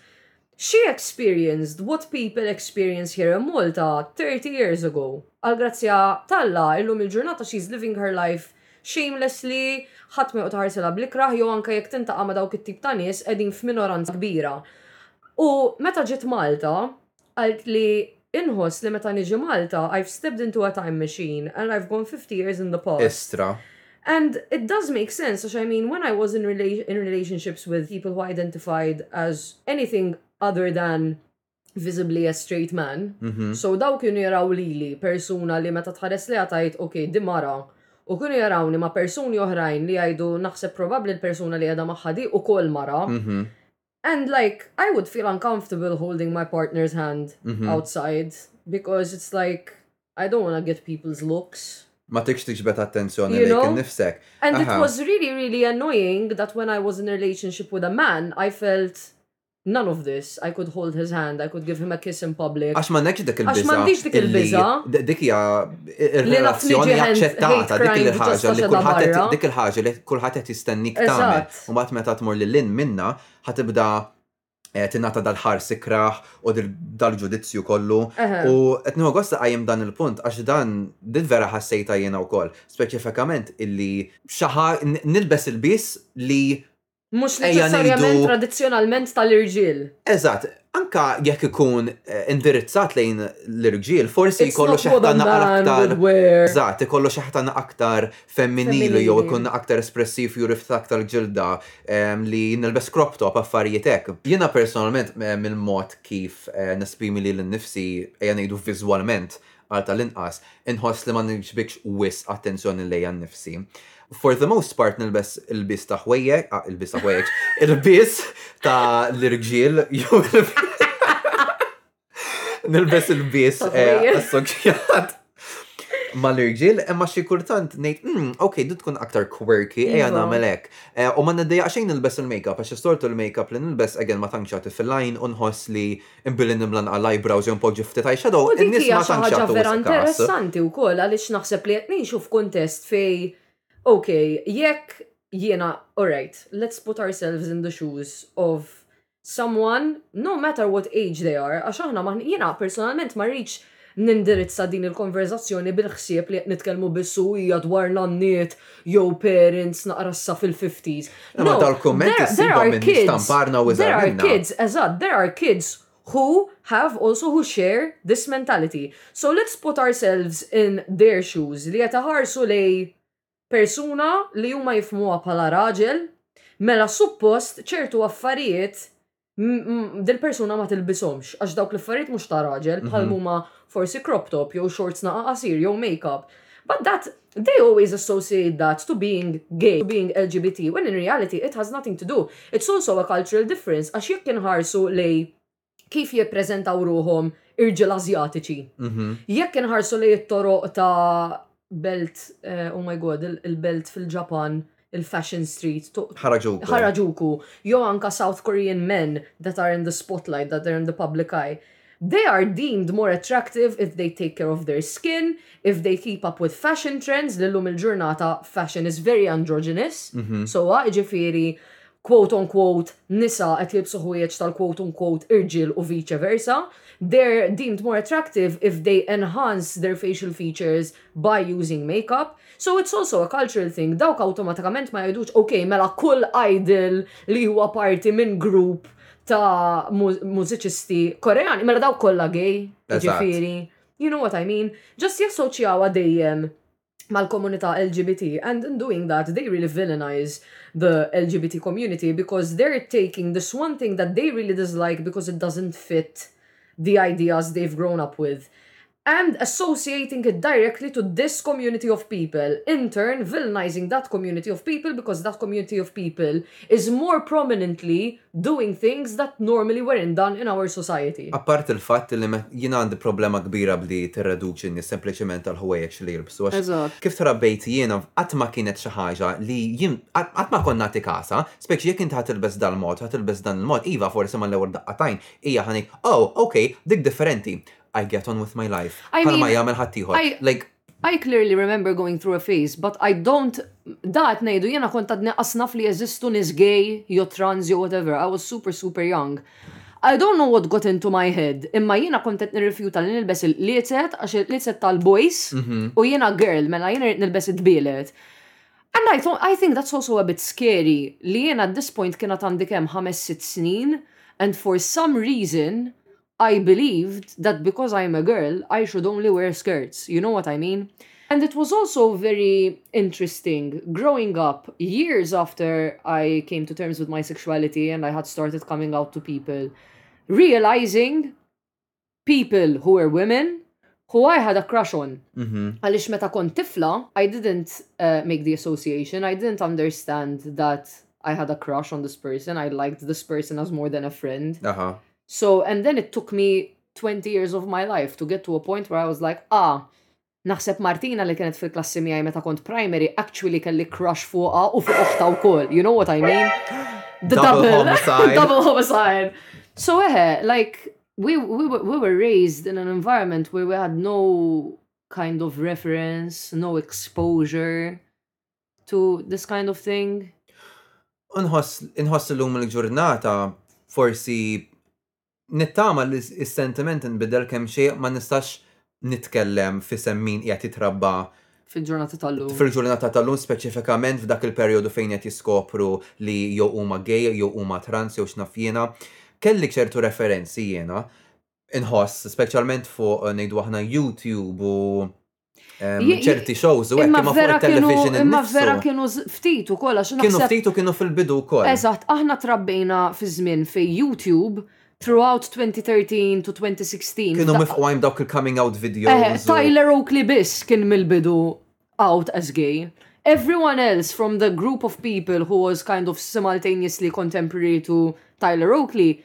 She experienced what people experience here in Malta 30 years ago. al grazzja talla, illum il-ġurnata she's living her life shamelessly, ħadd ma joqgħod iħarsilha bl-ikrah jew anke jekk tintaqa' ma' dawk it-tip ta' nies qegħdin f'minoranza kbira. U meta ġiet Malta, qaltli, Inħoss li meta niġi Malta, I've stepped into a time machine and I've gone fifty years in the past. Istra. And it does make sense għax I mean when I was in in relationships with people who identified as anything other than visibly a straight man. Mhm. So daw kienu jaraw lili persuna li meta tħares li għatajt, ok, di mara. U kienu jarawni ma' persuni oħrajn li jgħidu naħseb probabli l-persuna li għedha maħħadi u kol mara. Mhm. And like, I would feel uncomfortable holding my partner's hand Mhm. outside because it's like, I don't wanna get people's looks. Ma tikx tiġbed attenzjoni You lejk know? innifsek. And it Aha. was really, really annoying that when I was in a relationship with a man, I felt None of this, I could hold his hand, I could give him a kiss in public. Għax m'għandekx dik il-biża. Għax m'għandix dik il-biża. Dik hija relazzjoni aċċettata, dik il-ħaġa li kulħadd dik il-ħaġa li kulħadd qed jistennik tagħmel. U mbagħad meta tmur lil lin minna ħatibda eh, tinata dal-ħar sikraħ u dal-ġudizzju kollu. U qed nieħu gosta qajjem dan il-punt għax dan din vera ħassejta jiena wkoll, speċifikament illi xaħa nilbes il-bis li Mhux neċessarjament tradizzjonalment tal-irġiel. Eżatt, anka jekk ikun eh, indirizzat lejn l-irġiel, forsi jkollu xeħtana aktar. Eżatt, jkollu xeħtana aktar femminili jew ikun aktar espressiv juri ftak tal-ġilda ehm, li nilbes crop top affarijiet hekk. Jiena personalment eh, mill-mod kif eh, nesprimi li l-nifsi ejja ngħidu viżwalment Għal tal-inqas, inħoss li ma niġbidx wisq attenzjoni lejja nnifsi. For the most part nilbes ilbies ta' ħwejjeġ, ah, ilbies ta' ħwejjeġ, ilbies ta' l-irġiel, jew nilbes ilbies eh, assoċjat mal-irġiel, imma xi kultant ngħid, "Hmm, ok, din tkun aktar quirky, ejja Iva. nagħmel hekk. Eh, U ma niddejjaq xejn nilbes il-makeup, għax istortu l-makeup li nilbes again ma tantx jagħti fil-lajn u nħoss li Imma billi nimla naqra l-eyebrows jew npoġġi ftit eye shadow, in-nies ma tantx jagħtu wisq każ. U dik hija xi ħaġa vera interessanti wkoll għaliex naħseb li qed ngħixu f'kuntest fejn ok, jekk jiena alright, let's put ourselves in the shoes of someone, no matter what age they are, għax aħna jiena personalment ma rridx Nindirizza din il-konverżazzjoni bil-ħsieb li qed nitkellmu biss u hija dwar nanniet jew parents naqra issa fil-fifties. Imma dal-kummenti ssibhom minn nies ta' mparna u iżgħar minna. There are kids, eżatt, there are kids who have also who share this mentality. So let's put ourselves in their shoes li qed iħarsu lejn persuna li huma jifhmuha bħala raġel, mela suppost ċertu affarijiet dil-persuna ma tilbishomx għax dawk l-affarijiet mhux ta' raġel bħal mhm. huma forsi crop top jew shorts naqa' qasir jew make-up. But that they always associate that to being gay, to being LGBT, when in reality it has nothing to do. It's also a cultural difference, għax jekk inħarsu lej kif jippreżentaw ruhom irġiel Ażjatiċi. Jekk inħarsu li it-toroq ta' belt, eh, oh my god, il-belt fil-Ġapan, il-Fashion Street, Harajuku, jew anka South Korean men that are in the spotlight, that are in the public eye, they are deemed more attractive if they take care of their skin, if they keep up with fashion trends, li l-lum il-ġurnata fashion is very androgynous, mhm. so ġifiri, quote on quote nisa qed jilbsu ħwejjeġ tal-quote on quote irġiel u vice versa, they're deemed more attractive if they enhance their facial features by using makeup. So it's also a cultural thing, dawk awtomatikament ma jgħidux ok mela kull idol li huwa parti minn group ta' mużiċisti Koreani, mela dawk kollha gay, jiġifieri, you know what I mean? Just jassoċjawha dejjem mal-komunità LGBT and in doing that they really villainize the LGBT community because they're taking this one thing that they really dislike because it doesn't fit the ideas they've grown up with and associating it directly to this community of people, in turn villainizing that community of people because that community of people is more prominently doing things that normally weren't done in our society. Apparti il-fatt li jien għandi problema kbira b'li tirreduċi n-nies sempliċiment għall-ħwejjeġ li jilbsu għax Eżatt. kif trabbejt jiena qatt ma kienet xi ħaġa li jien qatt ma kont nagħti kasha, specie jekk inti ħa tilbes dal-mod, ħa tilbes dan il-mod, iva forsi mal-ewwel daqqa t'għajn hija ħa ngħid, oh, ok, dik differenti, I get on with my life, bħalma jagħmel ħaddieħor, like. I clearly remember going through a phase but I don't Da qed ngħidu jiena kont għadni qas naf li jeżistu nies gay jew trans jew whatever, I was super super young. I don't know what got into my head imma jiena kont qed nirrifjuta li nilbes il-qliezet għax il-qliezet tal-boys u jiena girl mela jiena rrid nilbes id-dbieled. And I thought, I think that's also a bit scary li jiena at this point kien għad għandi kemm ħames sitt snin and for some reason I believed that because I'm a girl, I should only wear skirts. You know what I mean? And it was also very interesting growing up years after I came to terms with my sexuality and I had started coming out to people, realizing people who were women who I had a crush on. Mm-hmm. Għalix meta kont tifla, I didn't uh, make the association, I didn't understand that I had a crush on this person, I liked this person as more than a friend. Uh-huh. So, and then it took me 20 years of my life to get to a point where I was like, ah, naħseb Martina li kienet fil-klassi miħaj meta kont primary, actually kelli crush fuqa u fuq uħta u koll. You know what I mean? The double, double homicide. double homicide. So, eh, like, we, we, were, we were raised in an environment where we had no kind of reference, no exposure to this kind of thing? Inħoss l-lum il-ġurnata forsi nittama li s-sentiment nbidel kemm xejn ma nistax nitkellem fi semmin jgħat jitrabba fil-ġurnata tal-lum. Fil-ġurnata tal-lum speċifikament f'dak il-perjodu fejn qed jiskopru li jew huma gej, jew huma trans, jew x'naf jiena. Kelli ċertu referenzi jiena inħoss speċjalment fuq ngħidu aħna YouTube u ċerti shows u għekki ma fuq television imma vera kienu ftit u kolla xnaħseb. Kienu ftit u kienu fil-bidu kolla. Eżat, aħna trabbejna fi żmien fej YouTube throughout 2013 to 2016. Kienu mifqwajm dawk il-coming out videos. Eh, Tyler Oakley biss kien mill-bidu out as gay. Everyone else from the group of people who was kind of simultaneously contemporary to Tyler Oakley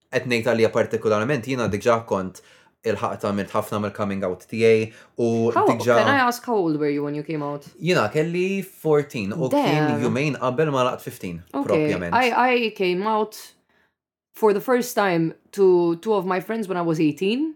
Qed ngħid għalija partikularment jiena diġà kont ilħaqt għamilt ħafna mill-coming out tiegħi u diġà. Can I ask how old were you when you came out? Jiena kelli 14 u kien jumejn qabel ma laqt 15 propjament. I came out for the first time to two of my friends when I was 18.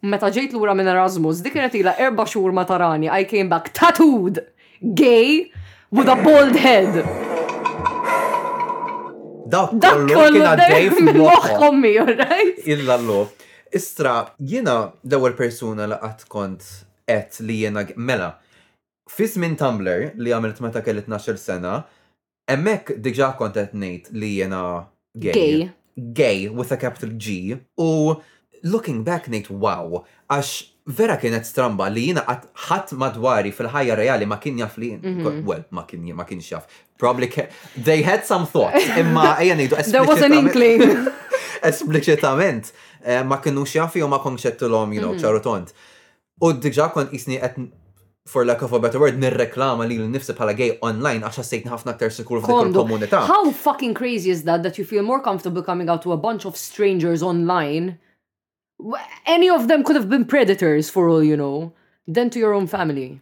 Meta ġejt lura minn Erasmus, dik kienet ilha erba' xhur ma tarani, I came back tattooed, gay, with a bald head. Dak kollu kien għaddej fil-moħħkom mi, right? Illa l Istra, jiena l-ewwel persuna li qatt kont qed li jiena mela. Fi żmien Tumblr li għamilt meta kelli 12 sena, Hemmhekk diġà kont qed ngħid li jiena gay. Gay. Gay with a capital G u looking back ngħid wow għax vera kienet stramba li jiena qatt ħadd madwari fil-ħajja reali ma kien jaf li Mhm. well ma kien ma kienx jaf. Probably ca- they had some thoughts imma ejja ngħidu There was an espliċitament- inkling. espliċitament eh, ma kinux jafihom ma konkx qedtilhom you know Mhm. ċaru tont. U diġa kont jisni qed for lack of a better word, nirreklama li l-nifsi bħala gay online għax ħassejtni ħafna aktar sikur f'dik il-komunità. How fucking crazy is that that you feel more comfortable coming out to a bunch of strangers online any of them could have been predators for all you know than to your own family.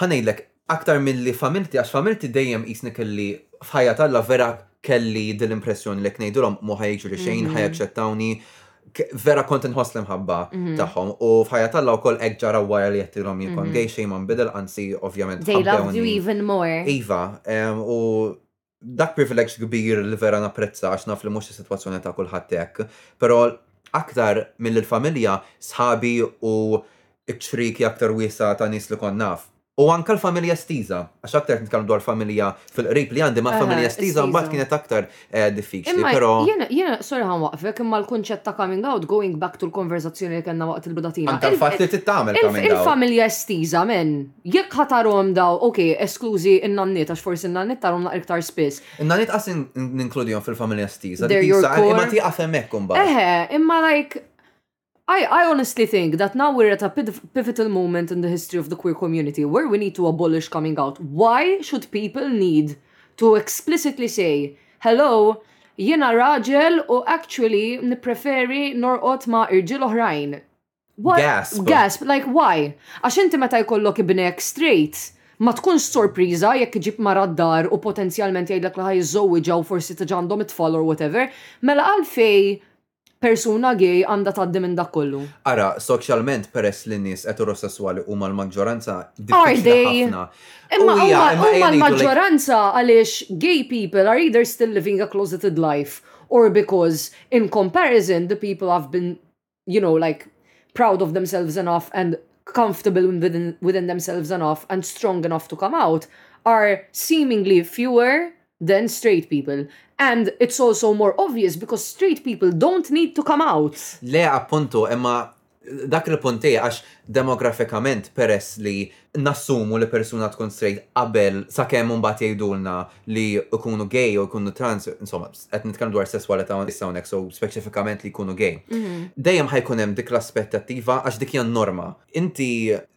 Ħa ngħidlek, aktar milli familti, għax familti dejjem qisni kelli f'ħajja t'Alla vera kelli dil-impressjoni li jekk ngħidilhom m'hu ħa jiġri xejn, ħa jaċċettawni, vera kont inħoss l-imħabba tagħhom. U f'ħajja t'Alla wkoll hekk ġara wara li għedtilhom jien kont gay, xejn ma nbidel, anzi ovvjament. They loved you even more. Iva, u dak privileġġ kbir li vera napprezza għax naf li mhux is-sitwazzjoni ta' kulħadd hekk, però aktar milli l-familja, sħabi u ċ-ċrieki aktar wiesgħa ta' nies li kont naf. U anke l-familja estiża, għax aktar qed nitkellmu dwar familja fil-qrib li għandi, imma l-familja estiża mbagħad kienet aktar diffiċli, però. Imma jiena, sorry ħa nwaqqfek, imma l-kunċett ta' coming out, going back to l-konverżazzjoni li kellna waqt il-bidatija. Anke l-fatt li trid tagħmel coming out. Il-familja estiża, men? Jekk ħa tarhom daw, ok, esklużi n-nanniet, għax forsi n-nanniet tarhom naqra iktar spiss. In-nanniet qas ninkludihom fil-familja estiża. They're your core. Imma tieqaf hemmhekk imbagħad. Eħe, imma like I, I honestly think that now we're at a pivotal moment in the history of the queer community where we need to abolish coming out. Why should people need to explicitly say, hello, jiena raġel u actually nipreferi norqot ma' irġil oħrajn. What? Gasp. Gasp, like why? Għax inti meta jkollok ibnek straight, ma tkunx sorpriża jekk iġib mara d-dar u potenzjalment jgħidlek li ħajżżewġa u forsi tiġi għandhom it-tfal or whatever, mela għalfej persuna gay għandha tgħaddi minn dak kollu? Ara, soċjalment peress li nies eterosesswali huma l-maġġoranza diffiċli ħafna. Imma huma l-maġġoranza għaliex gay people are either still living a closeted life or because in comparison the people have been you know like proud of themselves enough and comfortable within, within themselves enough and strong enough to come out are seemingly fewer than straight people. And it's also more obvious because straight people don't need to come out. Le, appunto, emma dak il-punti għax demografikament peress li nassumu li persuna tkun straight qabel sakemm imbagħad jgħidulna li jkunu gay jew jkunu trans, insomma, qed nitkellmu dwar sesswalità issa hawnhekk so speċifikament li jkunu gay. Dejjem ħa jkun hemm dik l-aspettattiva għax dik hija n-norma. Inti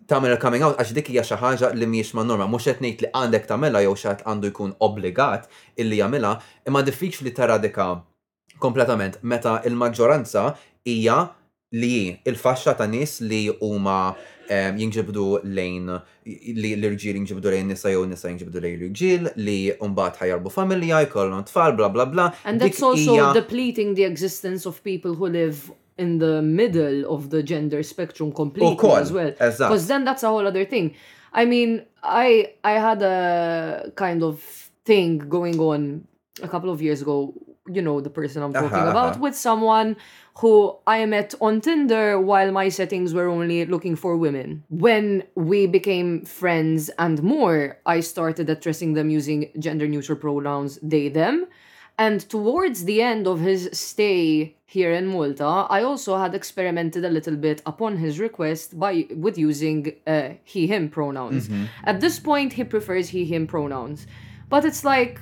tagħmel il-coming out għax dik hija xi ħaġa li mhijiex man-norma. Mhux qed ngħid li għandek tagħmilha jew xi ħadd għandu jkun obbligat illi jagħmilha, imma diffiċli teradika kompletament meta l-maġġoranza hija li hi l-faxxa ta' nies li huma ehm, jinġibdu lejn li l-irġiel jinġibdu lejn nisa jew nisa jinġibdu lejn l-irġiel li mbagħad ħajarbu familja, jkollhom tfal, bla bla bla. And that's also depleting the existence of people who live in the middle of the gender spectrum completely as well. Because then that's a whole other thing. I mean, I, I had a kind of thing going on a couple of years ago you know the person I'm uh-huh, talking uh-huh, about uh-huh. with someone who I met on Tinder while my settings were only looking for women. When we became friends and more, I started addressing them using gender neutral pronouns they them. And towards the end of his stay here in Malta, I also had experimented a little bit upon his request by with using uh, he him pronouns. Mm-hmm. At this point, he prefers he him pronouns. But it's like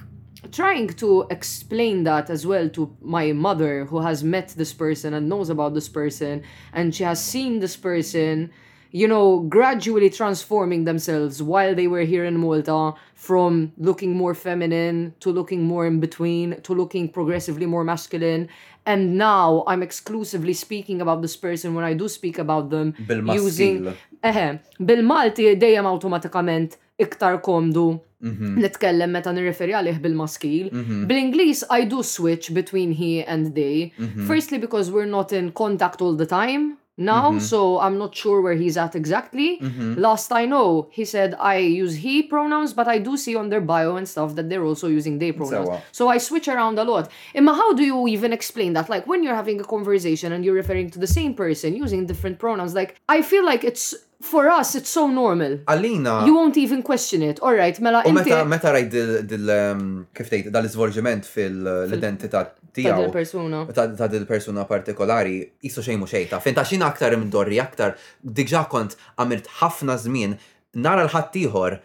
trying to explain that as well to my mother who has met this person and knows about this person and she has seen this person you know gradually transforming themselves while they were here in Malta from looking more feminine to looking more in between to looking progressively more masculine and now I'm exclusively speaking about this person when I do speak about them using eh, bil-Malti dejjem automatikament iktar komdu Mm-hmm. nitkellem meta nirreferi għalih bil-maskil. Mm-hmm. Bl-Inglis, I do switch between he and they. Mm-hmm. Firstly, because we're not in contact all the time now, so I'm not sure where he's at exactly. Last I know, he said I use he pronouns, but I do see on their bio and stuff that they're also using they pronouns. Uh, so I switch around a lot. Emma, how do you even explain that? Like when you're having a conversation and you're referring to the same person using different pronouns, like I feel like it's For us it's so normal. Għalina. You won't even question it. All right, mela inti. Meta meta rajt dil ehm, kif tgħid dal-iżvolġiment fil-identità tiegħu. Ta' dil-persuna. Ta' dil-persuna partikolari, qisu xejn mhux xejta. Fin ta' xina aktar imdorri aktar, diġà kont għamilt ħafna żmien nara l-ħaddieħor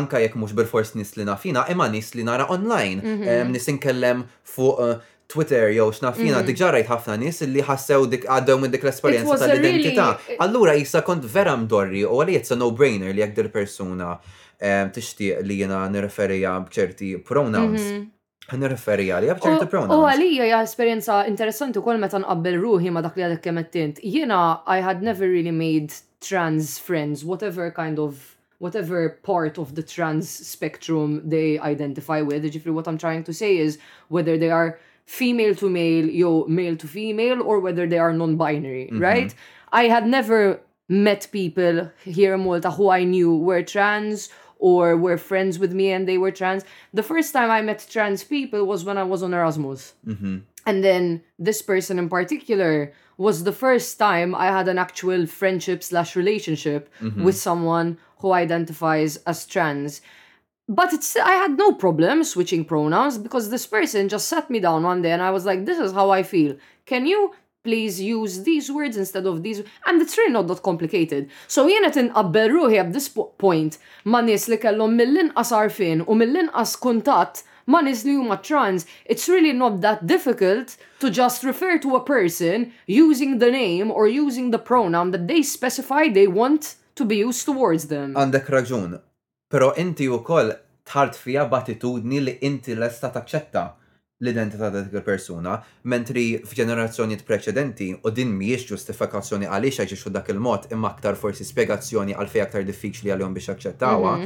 anka jekk mhux bil-fors nis li nafina, imma nis li nara online, mhm. nis inkellem fuq eh, Twitter jew xnafina, mhm. diġa rajt ħafna nis li ħassew dik għaddew minn dik l-esperjenza tal-identità. Allura jisa kont vera mdorri u għalli jitsa no-brainer li jekk dil-persuna tixtieq li jena nirreferija bċerti pronouns. Mhm. Nirreferi għalija b'ċerti pronouns. U għalija hija esperjenza interessanti wkoll meta nqabbel ruħi ma' dak li għadek kemm qed Jiena I had never really made trans friends, whatever kind of whatever part of the trans spectrum they identify with, ġifri what I'm trying to say is whether they are female to male jew male to female or whether they are non-binary, mhm. right? I had never met people here in Malta who I knew were trans or were friends with me and they were trans. The first time I met trans people was when I was on Erasmus. Mm-hmm. And then this person in particular was the first time I had an actual friendship slash relationship mm-hmm. with someone who identifies as trans. But it's, I had no problem switching pronouns because this person just sat me down one day and I was like, this is how I feel. Can you please use these words instead of these? And it's really not that complicated. So jienet inqabbel ruħi at this point ma nies li kellhom mill-inqas arfin u mill-inqas kuntatt ma nies li huma trans. It's really not that difficult to just refer to a person using the name or using the pronoun that they specify they want to be used towards them. Għandek raġun, Però inti wkoll dħalt fiha b'attitudni li inti lesta taċċetta l-identità ta' dik il-persuna, mentri f'ġenerazzjonijiet preċedenti, u din mhijiex ġustifikazzjoni għaliex jaġixxu dak il-mod imma aktar forsi spjegazzjoni għalfejn aktar diffiċli għalihom biex jaċċettawha,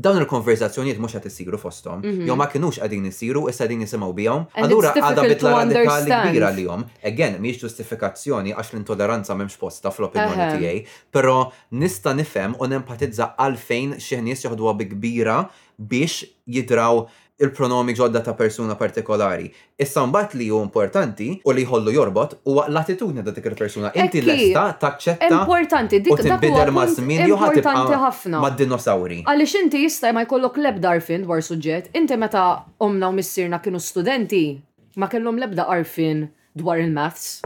dawn il-konverżazzjonijiet mhux qed isiru fosthom, jew ma kinux qegħdin isiru u issa qegħdin jisimgħu bihom, allura għadha bidla radikali kbira għalihom. Again, mhijiex ġustifikazzjoni għax l-intolleranza m'hemmx postha fl-opinjoni tiegħi, però Nista' nifhem u nempatizza għalfejn xi nies joħduha bi kbira biex jidraw il-pronomi ġodda ta' persuna partikolari. Issa mbagħad li hu importanti u li jħollu jorbot huwa l-attitudni ta' dik il-persuna. Hekk hi. Inti lesta taċċetta Importanti, dik, u dak huwa tinbidel punt maż-żmien jew ħa tibqa' importanti ħafna. mad-dinosawri? Għaliex inti jista' ma jkollok l-ebda għarfien dwar suġġett. Inti meta ommna u missierna kienu studenti, ma kellhom l-ebda għarfien dwar il-maths.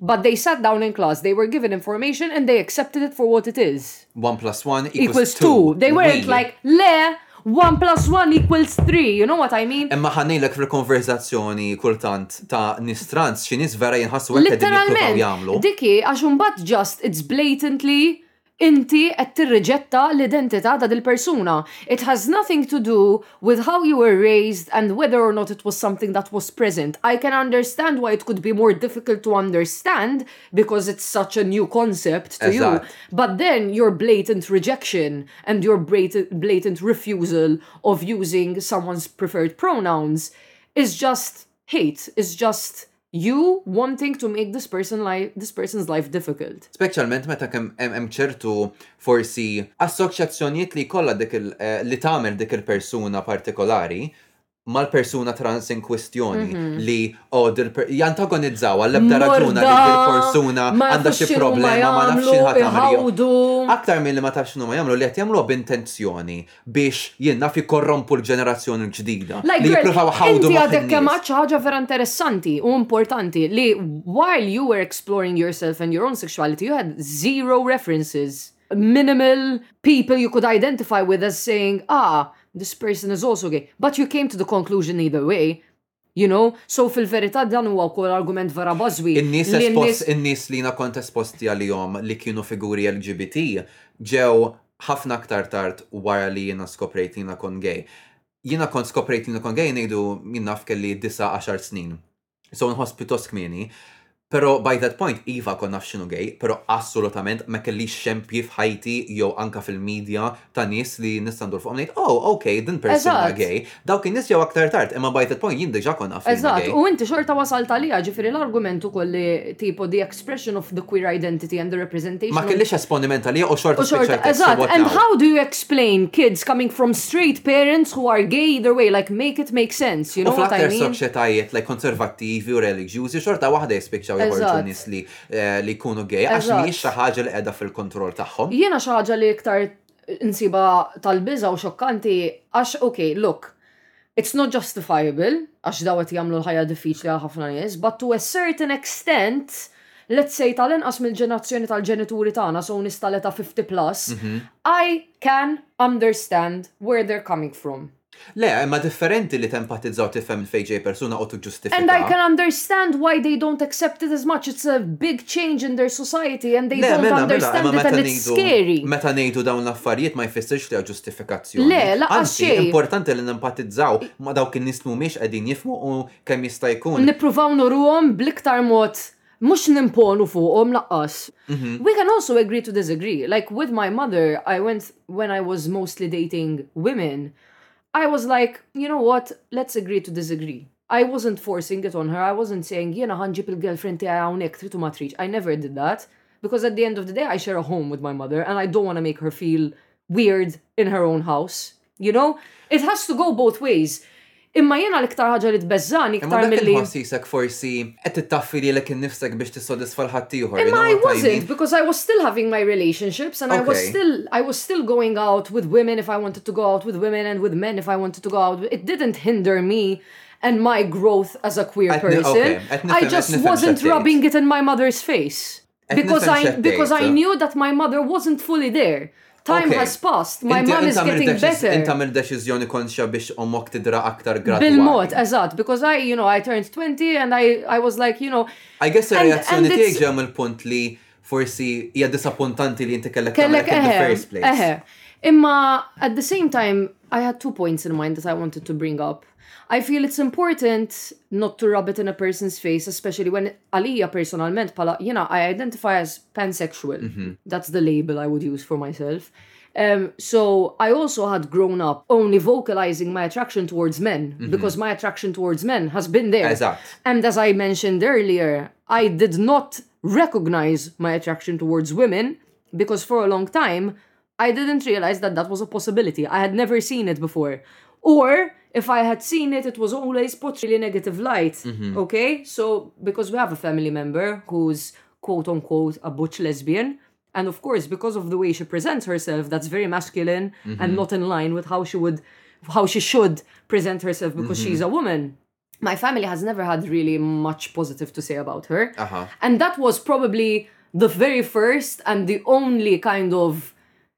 But they sat down in class, they were given information and they accepted it for what it is. One plus one equals, equals two. two. They weren't really? like, le, one plus one equals three, you know what I mean? Imma ħanilek fil-konverzazzjoni kultant ta' nistrans, xinis vera jinħassu għek għedin jgħamlu. Diki, għax un ġust, it's blatantly inti qed tirriġetta l-identità ta' dil-persuna. It has nothing to do with how you were raised and whether or not it was something that was present. I can understand why it could be more difficult to understand because it's such a new concept to Ezzat. you. But then your blatant rejection and your blatant refusal of using someone's preferred pronouns is just Hate is just you wanting to make this person life, this person's life difficult. Speċjalment meta kemm hemm ċertu forsi assoċjazzjonijiet li jkollha dik il, eh, li tagħmel dik il-persuna partikolari mal-persuna trans in kwistjoni mhm. li oh, jantagonizzaw għall-ebda raġuna li dil-persuna għandha xi problema ma nafx xi ħadd Aktar milli ma tafx ma jagħmlu li qed jagħmlu b'intenzjoni biex jien naf jikkorrompu l-ġenerazzjoni l-ġdida Like li girl, jippruvaw iħawdu inti moħħ għadek kemm in-nies. għedt xi ħaġa vera interessanti u importanti li while you were exploring yourself and your own sexuality you had zero references, minimal people you could identify with as saying, ah, this person is also gay. But you came to the conclusion either way You know, so fil-verità dan huwa wkoll argument vera bażwi. In-nies espost, in-nies li jiena kont esposti għalihom li kienu figuri LGBT ġew ħafna aktar tard wara li jiena skoprejt li jiena kont gay. Jiena kont skoprejt li jiena kont gay ngħidu jien naf kelli disa' għaxar snin. So nħoss pjuttost kmieni. Pero by that point iva kont naf x'inhu gay, pero assolutament ma kellix xempji f'ħajti jew anka fil-media ta' nies li nista' ndur fuqhom ngħid oh ok din persuna gay. Dawk in-nies ġew aktar tard, imma by that point jien diġa kont naf li jiena gay. Eżatt, u inti xorta wasalt għaliha, ġifieri l-argument ukoll li tipo the expression of the queer identity and the representation of. Ma kellix esponiment għaliha u xorta spiċċajt hekk so what now. And how do you explain kids coming from straight parents who are gay either way, like make it make sense, you know what I mean? U fl-aktar soċjetajiet like konservattivi u reliġjużi xorta waħda jispiċċaw joħorġu nies li li jkunu gay għax mhijiex xi ħaġa li qiegħda fil-kontroll tagħhom. Jiena xi ħaġa li iktar insibha tal-biża' u xokkanti għax ok, look, it's not justifiable għax dawn qed jagħmlu l-ħajja diffiċli għal ħafna nies, but to a certain extent, let's say tal-inqas mill-ġenerazzjoni tal-ġenituri tagħna so nies tal-età 50 plus, I can understand where they're coming from. Le, imma differenti li tempatizza u tifhem 'il fejn ġej persuna u tiġġustifika. And I can understand why they don't accept it as much, it's a big change in their society and they don't understand it and it's scary. Meta ngħidu dawn l-affarijiet ma jfissirx li hija ġustifikazzjoni. Le, lanqas xejn. Anzi, importanti li nempatizzaw ma' dawk in-nies li mhumiex qegħdin jifhmu u kemm jista' jkun. Nippruvaw nurruhom bl-iktar mod mux nimponu fuqom laqqas. Mhm. We can also agree to disagree. Like with my mother, I went when I was mostly dating women. I was like, you know what, let's agree to disagree. I wasn't forcing it on her. I wasn't saying, jena ħanġib il-girlfriend tiegħi hawnhekk trid ma I never did that because at the end of the day I share a home with my mother and I don't want to make her feel weird in her own house. You know, it has to go both ways. Imma jena l-iktar ħagġa li tbeżżani iktar mill-li. Ħassisek forsi qed tittaffi li lek innifsek biex tisodis fal-ħadd ieħor. Imma I wasn't because I was still having my relationships and I was still I was still going out with women if I wanted to go out with women and with men if I wanted to go out. It didn't hinder me and my growth as a queer person. I just wasn't rubbing it in my mother's face Because I, because I knew that my mother wasn't fully there. Time has passed, my mom is getting better. Inta mir deċizjoni konxja biex omok tidra aktar gradwali. Bil-mod, eżat, because I, you know, I turned 20 and I, I was like, you know. I guess il-reazzjoni tiegħi ġem il-punt li forsi hija disappuntanti li inti kellek kellek in the first place. Imma at the same time I had two points in mind that I wanted to bring up. I feel it's important not to rub it in a person's face, especially when għalija personalment pala, you know, I identify as pansexual. Mm-hmm. That's the label I would use for myself. Um, so I also had grown up only vocalizing my attraction towards men mm-hmm. because my attraction towards men has been there. Exactly. And as I mentioned earlier, I did not recognize my attraction towards women because for a long time I didn't realize that that was a possibility. I had never seen it before. Or if I had seen it, it was always put really negative light. Mm-hmm. Okay, so because we have a family member who's quote unquote a butch lesbian, and of course because of the way she presents herself, that's very masculine mm-hmm. and not in line with how she would, how she should present herself because mm-hmm. she's a woman. My family has never had really much positive to say about her, uh-huh. and that was probably the very first and the only kind of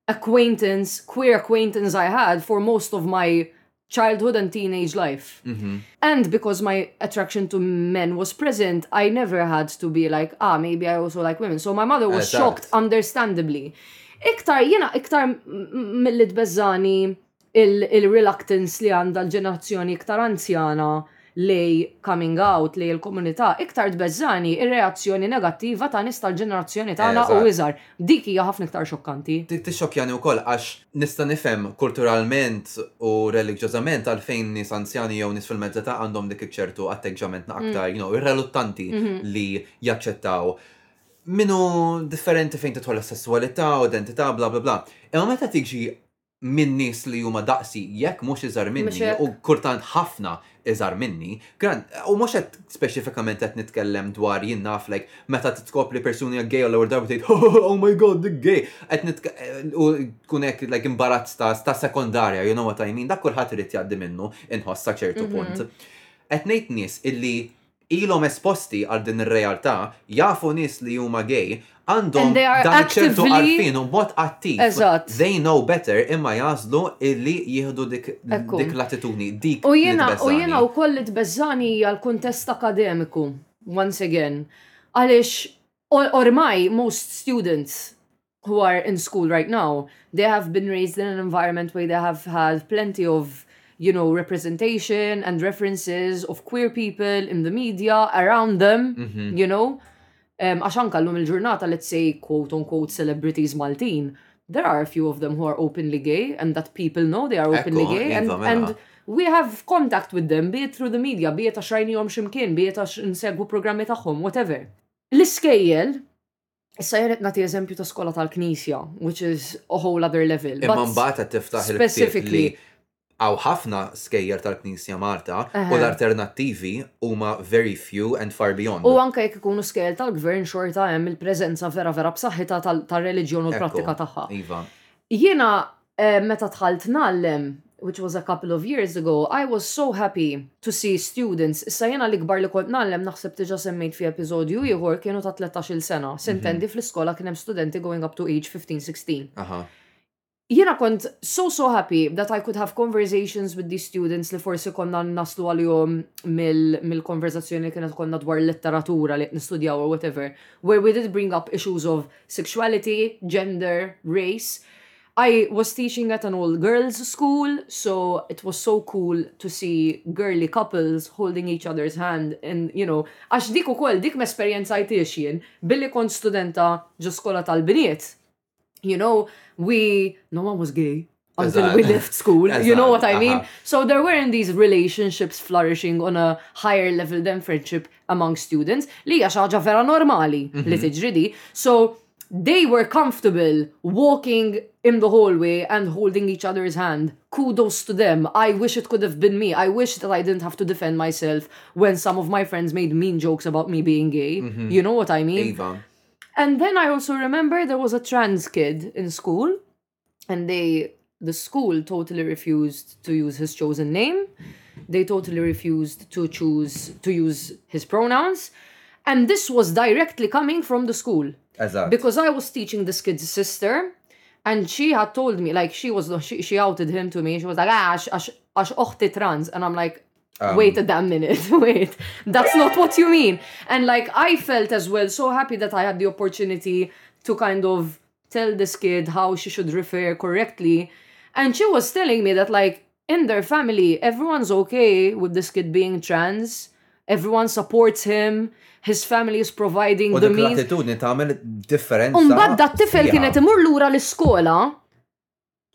acquaintance, queer acquaintance I had for most of my childhood and teenage life. Mm-hmm. And because my attraction to men was present, I never had to be like, ah, maybe I also like women. So my mother was Eżatt. shocked, understandably. Iktar, jena, iktar mill Bezzani il-reluctance li għandha l-ġenerazzjoni iktar anzjana lejn coming out lejn il-komunità, iktar tbeżżagħni r-reazzjoni negattiva ta' nies tal-ġenerazzjoni tagħna u iżgħar. Dik hija ħafna iktar xokkanti. Tixxokkjani wkoll għax nista' nifhem kulturalment u reliġjożament għalfejn nies anzjani jew nies fil-mezz'età għandhom dik iċ-ċertu atteġġjament ta' aktar, you know, irreluttanti li jaċċettaw min hu differenti fejn tidħol is-sesswalità u identità bla bla bla. Imma meta tiġi minn nies li huma daqsi jekk mhux iżgħar minni u kurtant ħafna iżgħar minni. Gran, u mhux qed speċifikament qed nitkellem dwar jien naf like meta titkopri persuni għal gay u l-ewwel darba tgħid oh my god dik gay. Qed u tkun hekk like imbarazz ta' ta' sekondarja, you know what I mean, dak kulħadd irid jgħaddi minnu inħoss sa ċertu mhm. punt. Qed ngħid nies illi ilhom esposti għal din ir-realtà, jafu nies li huma gay, għandhom dan iċ-ċertu għarfien u b'mod attiv, they know better imma jagħżlu li jieħdu dik l-attitudni, dik li tbeżżagħni. U jiena wkoll li tbeżżagħni hija l-kuntest akademiku, once again, għaliex ormai most students who are in school right now, they have been raised in an environment where they have had plenty of you know, representation and references of queer people in the media around them, mm -hmm. you know. Għaxan um, kallum il-ġurnata, let's say, quote unquote, celebrities Maltin, there are a few of them who are openly gay and that people know they are openly Echo, gay. And, iva, mela. and we have contact with them, be it through the media, be it a rajni jom ximkien, be it għax programmi taħħom, whatever. L-iskejjel, Issa jrid nagħti eżempju ta' skola tal-Knisja, which is a whole other level. Imma mbagħad qed tiftaħ il-specifically għaw ħafna skejjer tal-Knisja Malta u l-alternattivi huma very few and far beyond. U anke jekk ikunu skejjer tal-gvern xorta hemm il-preżenza vera vera b'saħħitha tal-reliġjon u l-prattika tagħha. Iva. Jiena Eh, meta tħalt nallem, which was a couple of years ago, I was so happy to see students. Issa jena l-ikbar li kont nallem naħseb tiġa semmejt fi episodju ieħor kienu ta' 13 sena. Mhm. Sintendi fl-iskola kien hemm studenti going up to age 15-16. Aha. Jena kont so so happy that I could have conversations with these students li forsi konna naslu għal-jom mill-konverzazzjoni li kienet konna dwar letteratura li nistudjaw or whatever, where we did bring up issues of sexuality, gender, race. I was teaching at an all girls school, so it was so cool to see girly couples holding each other's hand. And, you know, għax dik u kol, dik me esperienzajt jien, billi kon studenta ġo skola tal-biniet you know, we, no one was gay until we left school. you know what I mean? Uh -huh. So there weren't these relationships flourishing on a higher level than friendship among students. Li xaġa vera normali li mhm. tiġridi. So they were comfortable walking in the hallway and holding each other's hand. Kudos to them. I wish it could have been me. I wish that I didn't have to defend myself when some of my friends made mean jokes about me being gay. Mm -hmm. You know what I mean? Ava. And then I also remember there was a trans kid in school, and they the school totally refused to use his chosen name. They totally refused to choose to use his pronouns. And this was directly coming from the school. Exactly. Because I was teaching this kid's sister, and she had told me, like, she was she, she outed him to me. She was like, ah, ash, ash, ash ochte trans. And I'm like, Um, wait a damn minute, wait. That's not what you mean. And like I felt as well so happy that I had the opportunity to kind of tell this kid how she should refer correctly. And she was telling me that like in their family, everyone's okay with this kid being trans. Everyone supports him. His family is providing the means. U dik l-attitudni differenza. dat tifel kienet imur lura l skola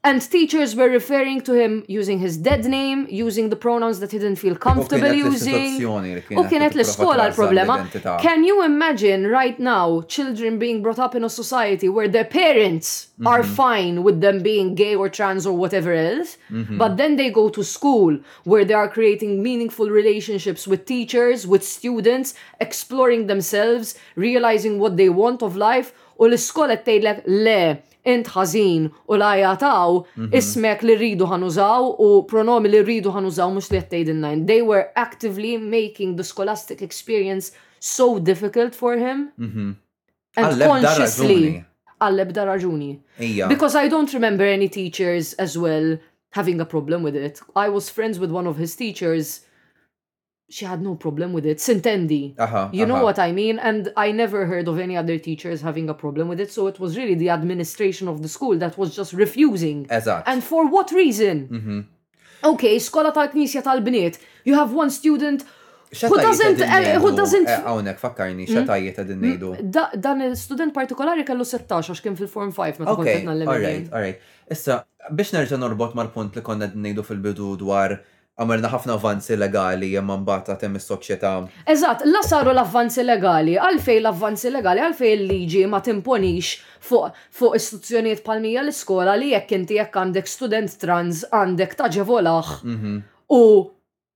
And teachers were referring to him using his dead name, using the pronouns that he didn't feel comfortable using. U kienet l-iskola l-problema. Can you imagine right now children being brought up in a society where their parents mm-hmm. are mhm. fine with them being gay or trans or whatever else, mm-hmm. but then they go to school where they are creating meaningful relationships with teachers, with students, exploring themselves, realizing what they want of life, u l-iskola tgħidlek le int ħażin u l-għajja taw, mhm. ismek li rridu ħanużaw u pronomi li rridu ħanużaw mhux li qed tgħidilna. They were actively making the scholastic experience so difficult for him. Mhm. And consciously. Għall-ebda raġuni. Because I don't remember any teachers as well having a problem with it. I was friends with one of his teachers she had no problem with it, sintendi. You know what I mean? And I never heard of any other teachers having a problem with it, so it was really the administration of the school that was just refusing. Eżatt. And for what reason? Mm -hmm. Okay, skola tal-knisja tal-bniet, you have one student Who doesn't, eh, who doesn't. Għawnek, eh, fakkarni, hmm? xetajiet għedin nejdu. Hmm? Dan il-student partikolari kellu 16 għax kien fil-form 5 ma kont għedna l-lemmin. Alright, alright. Issa, biex nerġa norbot mal-punt li konna għedin nejdu fil-bidu dwar Għamilna ħafna avvanzi legali imma mbagħad għad hemm is-soċjetà. Eżatt, la saru l-avvanzi legali, għalfejn l-avvanzi legali, għalfejn il-liġi ma timponix fuq fuq istituzzjonijiet bħal mija l-iskola li jekk inti jekk għandek student trans għandek taġevolah u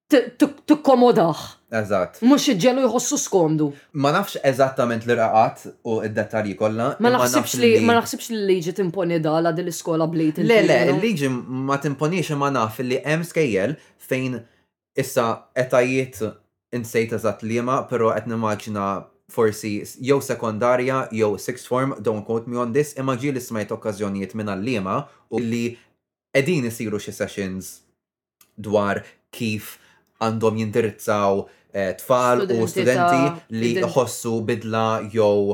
tikkomodah. Eżatt. Mhux iġġegħlu jħossu skomdu. Ma nafx eżattament l-irqaqat u d-dettalji kollha. Ma naħsibx li ma naħsibx li l-liġi timponi da la din l-iskola blatantly. Le le, il-liġi ma timponix imma naf li hemm skejjel fejn issa etajiet insejt eżatt liema però qed nimmaġina forsi jew sekondarja jew sixth form, don't quote me on this, imma ġieli smajt okkażjonijiet minn għalliema u li qegħdin isiru xi sessions dwar kif għandhom jindirizzaw tfal u studenti li jħossu bidla jew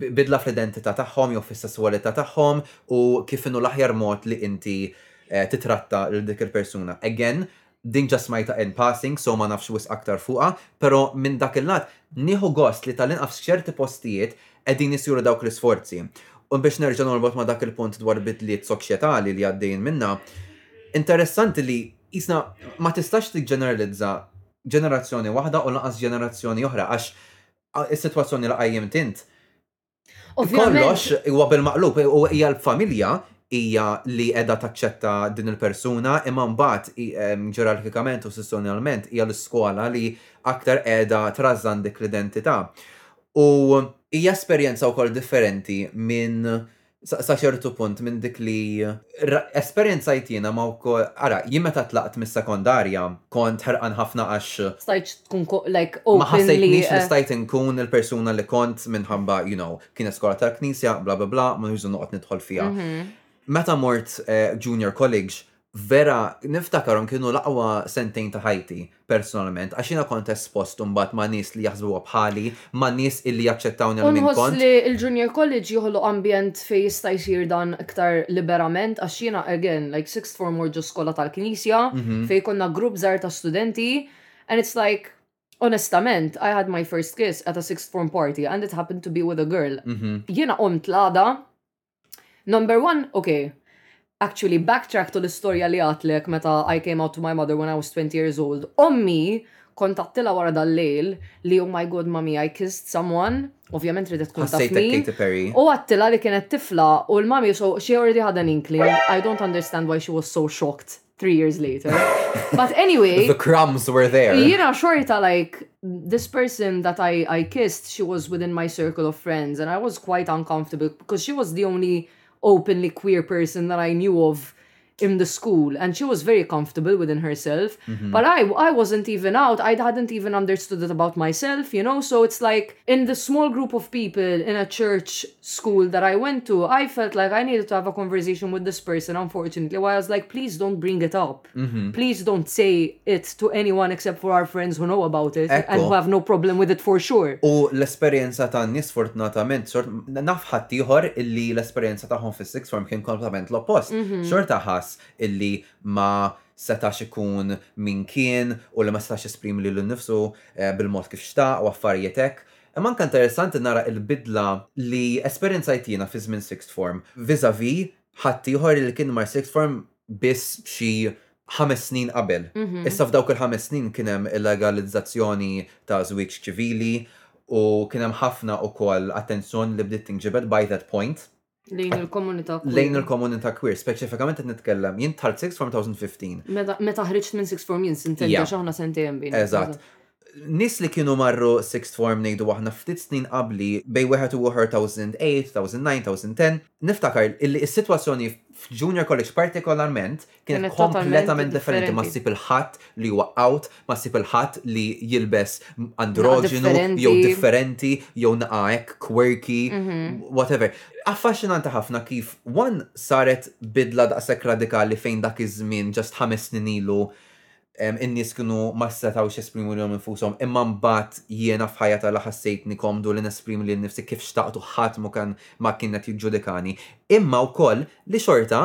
bidla fl-identità tagħhom jew fis-sesswalità tagħhom u kif inhu l-aħjar mod li inti titratta lil dik il-persuna. Again, din ġa smajtha in passing so ma nafx wisq aktar fuqha, però minn dak il-lat nieħu gost li tal-inqas f'ċerti postijiet qegħdin isiru dawk l-isforzi. U biex nerġa' norbot ma' dak il-punt dwar bidliet soċjetali li għaddejjin minnha, Interessanti li qisna ma tistax tiġġeneralizza ġenerazzjoni waħda u lanqas ġenerazzjoni oħra għax is-sitwazzjoni li qajjimt int kollox huwa bil-maqlub u hija l-familja hija li qiegħda taċċetta din il-persuna imma mbagħad ġerarkikament u sessjonalment hija l-iskola li aktar qiegħda trażżan dik l-identità. U hija esperjenza wkoll differenti minn sa ċertu punt minn dik li esperjenzajt jiena ma wkoll, ara, jien meta tlaqt mis-sekondarja kont ħerqan ħafna għax, Stajtx tkun like open li, ma ħassejtnix li stajt inkun il-persuna li kont minħabba, you know, kienet skola tal-Knisja, bla bla bla, ma rridx noqgħod nidħol fiha. Meta mort junior college, Vera, niftakarhom kienu l-aqwa sentejn ta' ħajti, personalment, għax jiena kont espost imbagħad ma' nies li jaħsbuha bħali, ma' nies illi jaċċettawni għal min kont. U nħoss li l-Junior College joħloq ambjent fejn jista' jsir dan iktar liberament għax jiena again, like sixth form mort ġo skola tal-Knisja fejn konna grupp żgħir ta' studenti and it's like, onestament, I had my first kiss at a sixth form party and it happened to be with a girl. Jiena qomt l-għada Number one, ok, actually backtrack to l-istorja li għadtlek meta I came out to my mother when I was 20 years old. Ommi kont għattila wara dal-lejl li oh my god mommy I kissed someone, ovvjament ridet tkun taf min. U għattila li kienet tifla u l-mommy so she already had an inkling. I don't understand why she was so shocked. three years later. But anyway. the crumbs were there. Jina xorta like this person that I, I kissed she was within my circle of friends and I was quite uncomfortable because she was the only openly queer person that I knew of in the school and she was very comfortable within herself mm-hmm. but i i wasn't even out i hadn't even understood it about myself you know so it's like in the small group of people in a church school that I went to I felt like I needed to have a conversation with this person unfortunately why I was like please don't bring it up mm -hmm. please don't say it to anyone except for our friends who know about it Ekko. and who have no problem with it for sure. U l-esperjenza ta' nies fortunatament sort naf ħadd ieħor illi l-esperjenza tagħhom fis-six form kien kompletament l-oppost. Mm -hmm. Xorta ħass illi ma setax ikun min kien u li ma setax esprimi li l-nifsu eh, bil-mod kif xtaq u affarijiet hekk. Imma anke interessanti nara il-bidla li esperjenzajt jiena fi żmien sixth form vis-à-vis ħaddieħor li kien mar sixth form biss xi ħames snin qabel. Issa f'dawk il-ħames snin kien hemm il-legalizzazzjoni ta' żwieġ ċivili u kien hemm ħafna wkoll attenzjoni li bdiet tinġibed by that point. Lejn il-komunità queer. Lejn il-komunità queer, speċifikament qed nitkellem jien tħalt Sixth Form 2015. Meta meta ħriġt minn Sixth Form jien sintendi għax aħna sentejn bejn. Eżatt. Nies li kienu marru Sixth Form ngħidu aħna ftit snin qabli bejn wieħed u ieħor 2008, 2009, 2010, niftakar illi s-sitwazzjoni f'Junior College partikolarment kienet kompletament differenti ma ssib il-ħadd li huwa out, ma ssib il-ħadd li jilbes androġinu jew differenti jew naqaek quirky, mhm. whatever. Affaxxinanti ħafna kif one saret bidla daqshekk radikali fejn dak iż-żmien ġast ħames snin ilu in-nies kienu ma setgħux jesprimu lilhom infushom, imma mbagħad jiena f'ħajja tal ħassejtni komdu li nesprimi lil nifsi kif xtaqtu ħadd ma kien ma kienet jiġġudikani. Imma wkoll li xorta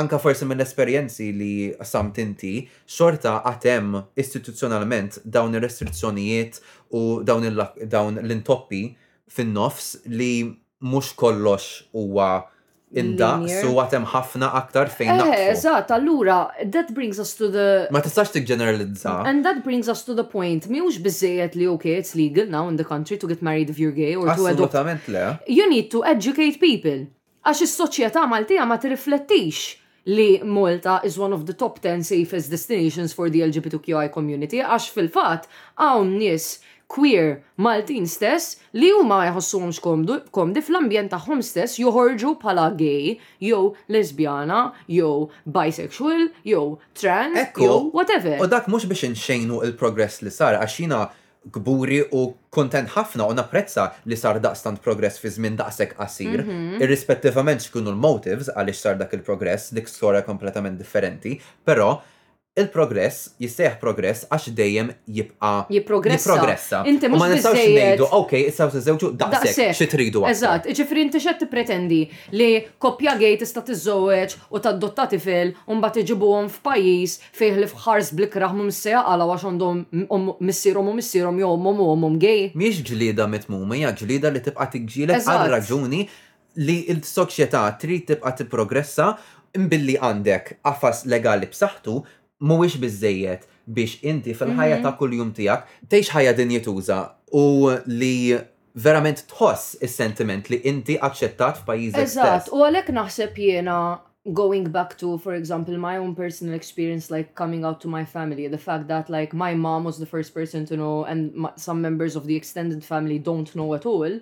anke forsi mill-esperjenzi li qsamt inti, xorta għad hemm istituzzjonalment dawn ir-restrizzjonijiet u dawn dawn l-intoppi fin-nofs li mhux kollox huwa indaqs u għad hemm ħafna aktar fejn naqfu. Eħe, eżatt, allura that brings us to the Ma tistax tiġġeneralizza. And that brings us to the point, mhux biżżejjed li ok, it's legal now in the country to get married if you're gay or to adopt. Assolutament le. You need to educate people. Għax is-soċjetà Maltija ma tirriflettix li Malta is one of the top ten safest destinations for the LGBTQI community għax fil-fatt hawn nies queer Maltin stess li huma ma jħossuhomx komdi fl-ambjent tagħhom stess joħorġu bħala gay jew lesbjana jew bisexual jew trans jew whatever. Ekku, u dak mhux biex inxejnu il-progress li sar għax jiena kburi u kuntent ħafna u napprezza li sar daqstant progress fi żmien daqshekk qasir, irrispettivament x'kienu l-motives għaliex sar dak il-progress, dik storja kompletament differenti, però il-progress jissejjaħ progress għax dejjem jibqa' jipprogressa. U ma nistgħux ngħidu, ok, issa tiżżewġu daqshekk, xi tridu aktar? Eżatt, jiġifieri inti x'qed tippretendi, li koppja gay tista' tiżżewweġ u tadotta tifel u mbagħad iġibuhom f'pajjiż Fih li f'ħars bl-ikrah mhumiex se jaqalgħu għax għandhom missierhom u missierhom jew ommhom u ommhom gay. Mhijiex ġlieda mitmuma, hija ġlieda li tibqa' tiġġieled għar-raġuni li l-soċjetà trid tibqa' tipprogressa. Billi għandek qafas legali b'saħħtu mhuwiex biżżejjed biex inti fil-ħajja ta' kuljum tiegħek tgħix ħajja dinjituża u li verament tħoss is-sentiment li inti aċċettat f'pajjiżek. Eżatt, u għalek naħseb jena going back to, for example, my own personal experience, like coming out to my family, the fact that like my mom was the first person to know, and my, some members of the extended family don't know at all,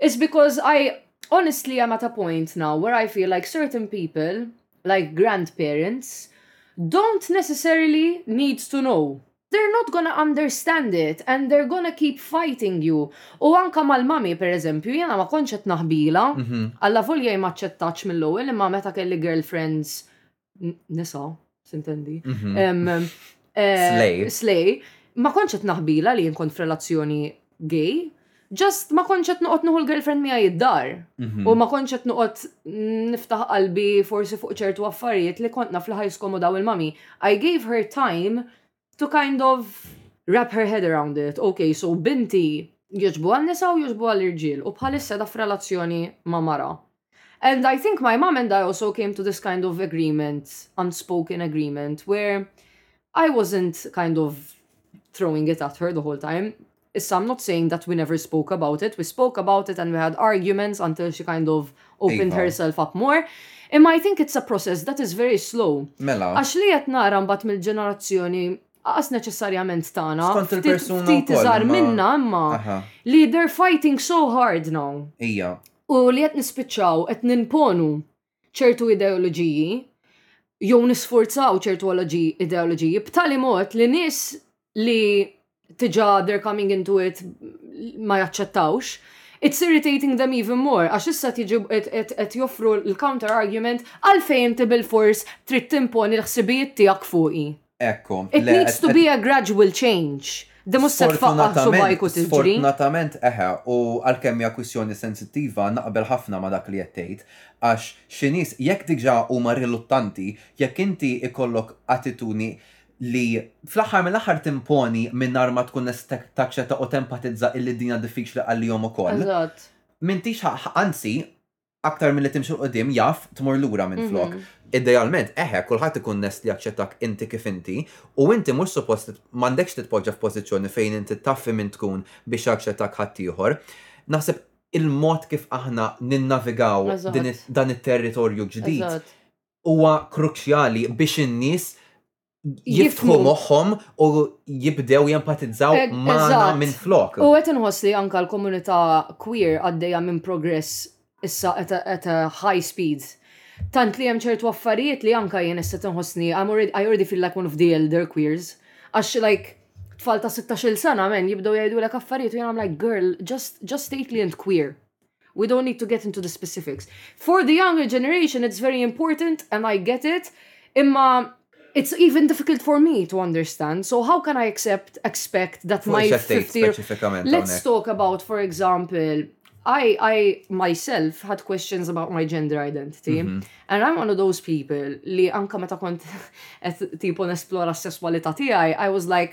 is because I honestly am at a point now where I feel like certain people, like grandparents, don't necessarily need to know. They're not gonna understand it and they're gonna keep fighting you. U anke mal-mummy, per eżempju, jiena ma kontx qed naħbilha. Allavolja hi ma aċċettatx mill-ewwel imma meta kelli girlfriends nisa, sintendi. Slej. Slej. Ma kontx qed naħbilha li jien kont f'relazzjoni gay, just ma kontx qed noqgħod nieħu l-girlfriend miegħi id-dar. Mhm. U ma kontx qed noqgħod niftaħ qalbi forsi fuq ċertu affarijiet li kont naf li ħajskomodaw il-mami. I gave her time to kind of wrap her head around it. Okay, so binti joġbu għal nisa u joġbu għal irġiel u bħalissa da f'relazzjoni ma' mara. And I think my mom and I also came to this kind of agreement, unspoken agreement, where I wasn't kind of throwing it at her the whole time. Issa, I'm not saying that we never spoke about it, we spoke about it and we had arguments until she kind of opened Iva. herself up more. Imma I think it's a process that is very slow. Mela. Għax li qed nara mbagħad mill-ġenerazzjoni għas neċessarjament tagħna. Skont il-persuna Ftit iżgħar minna imma li they're fighting so hard now. Ija. u li qed nispiċċaw qed nimponu ċertu ideoloġiji jew nisfurzaw ċertu ideoloġiji b'tali mod li nies li tiġa they're coming into it ma jaċċettawx it's irritating them even more, għax issa tiġi qed joffru l-counter argument għalfejn inti bil-fors trid timponi l-ħsibijiet tiegħek fuqi. Ekku. It needs to be a gradual change. Di mhux se tfaqqgħa subgħajk u tiġri. Sfortunatament eħe, u għalkemm hija kwistjoni sensittiva naqbel ħafna ma' dak li qed tgħid għax xi nies jekk diġà huma riluttanti, jekk inti jkollok attitudni li fl-aħħar mill-aħħar timponi mingħajr ma tkun lest taċċetta u tempatizza illi din hija diffiċli għalihom ukoll. Eżatt. M'intix anzi, Aktar milli timxi 'l quddiem, jaf, tmur lura minflok. Idealment, eħe, kulħadd ikun lest li jaċċettak inti kif inti, u inti mhux suppost, m'għandekx titpoġġa f'pożizzjoni fejn inti taffi min tkun biex jaċċettak ħaddieħor. Naħseb il-mod kif aħna ninnavigaw dan it-territorju ġdid huwa kruċjali biex in-nies jiftħu moħħom u jibdew jempatizzaw eh, maħna minn flok. U għet nħoss li anka l-komunità queer għaddeja minn progress issa at a high speed. Tant li hemm ċertu affarijiet li anka jien issa tinħossni I already feel like one of the elder queers. Għax like tfal ta' 16 sena men jibdew jgħidu l affarijiet u jgħam like girl just, just state li jent queer. We don't need to get into the specifics. For the younger generation, it's very important and I get it. Imma it's even difficult for me to understand. So how can I accept expect that my 50 Let's talk about, for example, I I myself had questions about my gender identity. Mm -hmm. And I'm one of those people li anka meta kont tipo nesplora sessualità tiegħi, I was like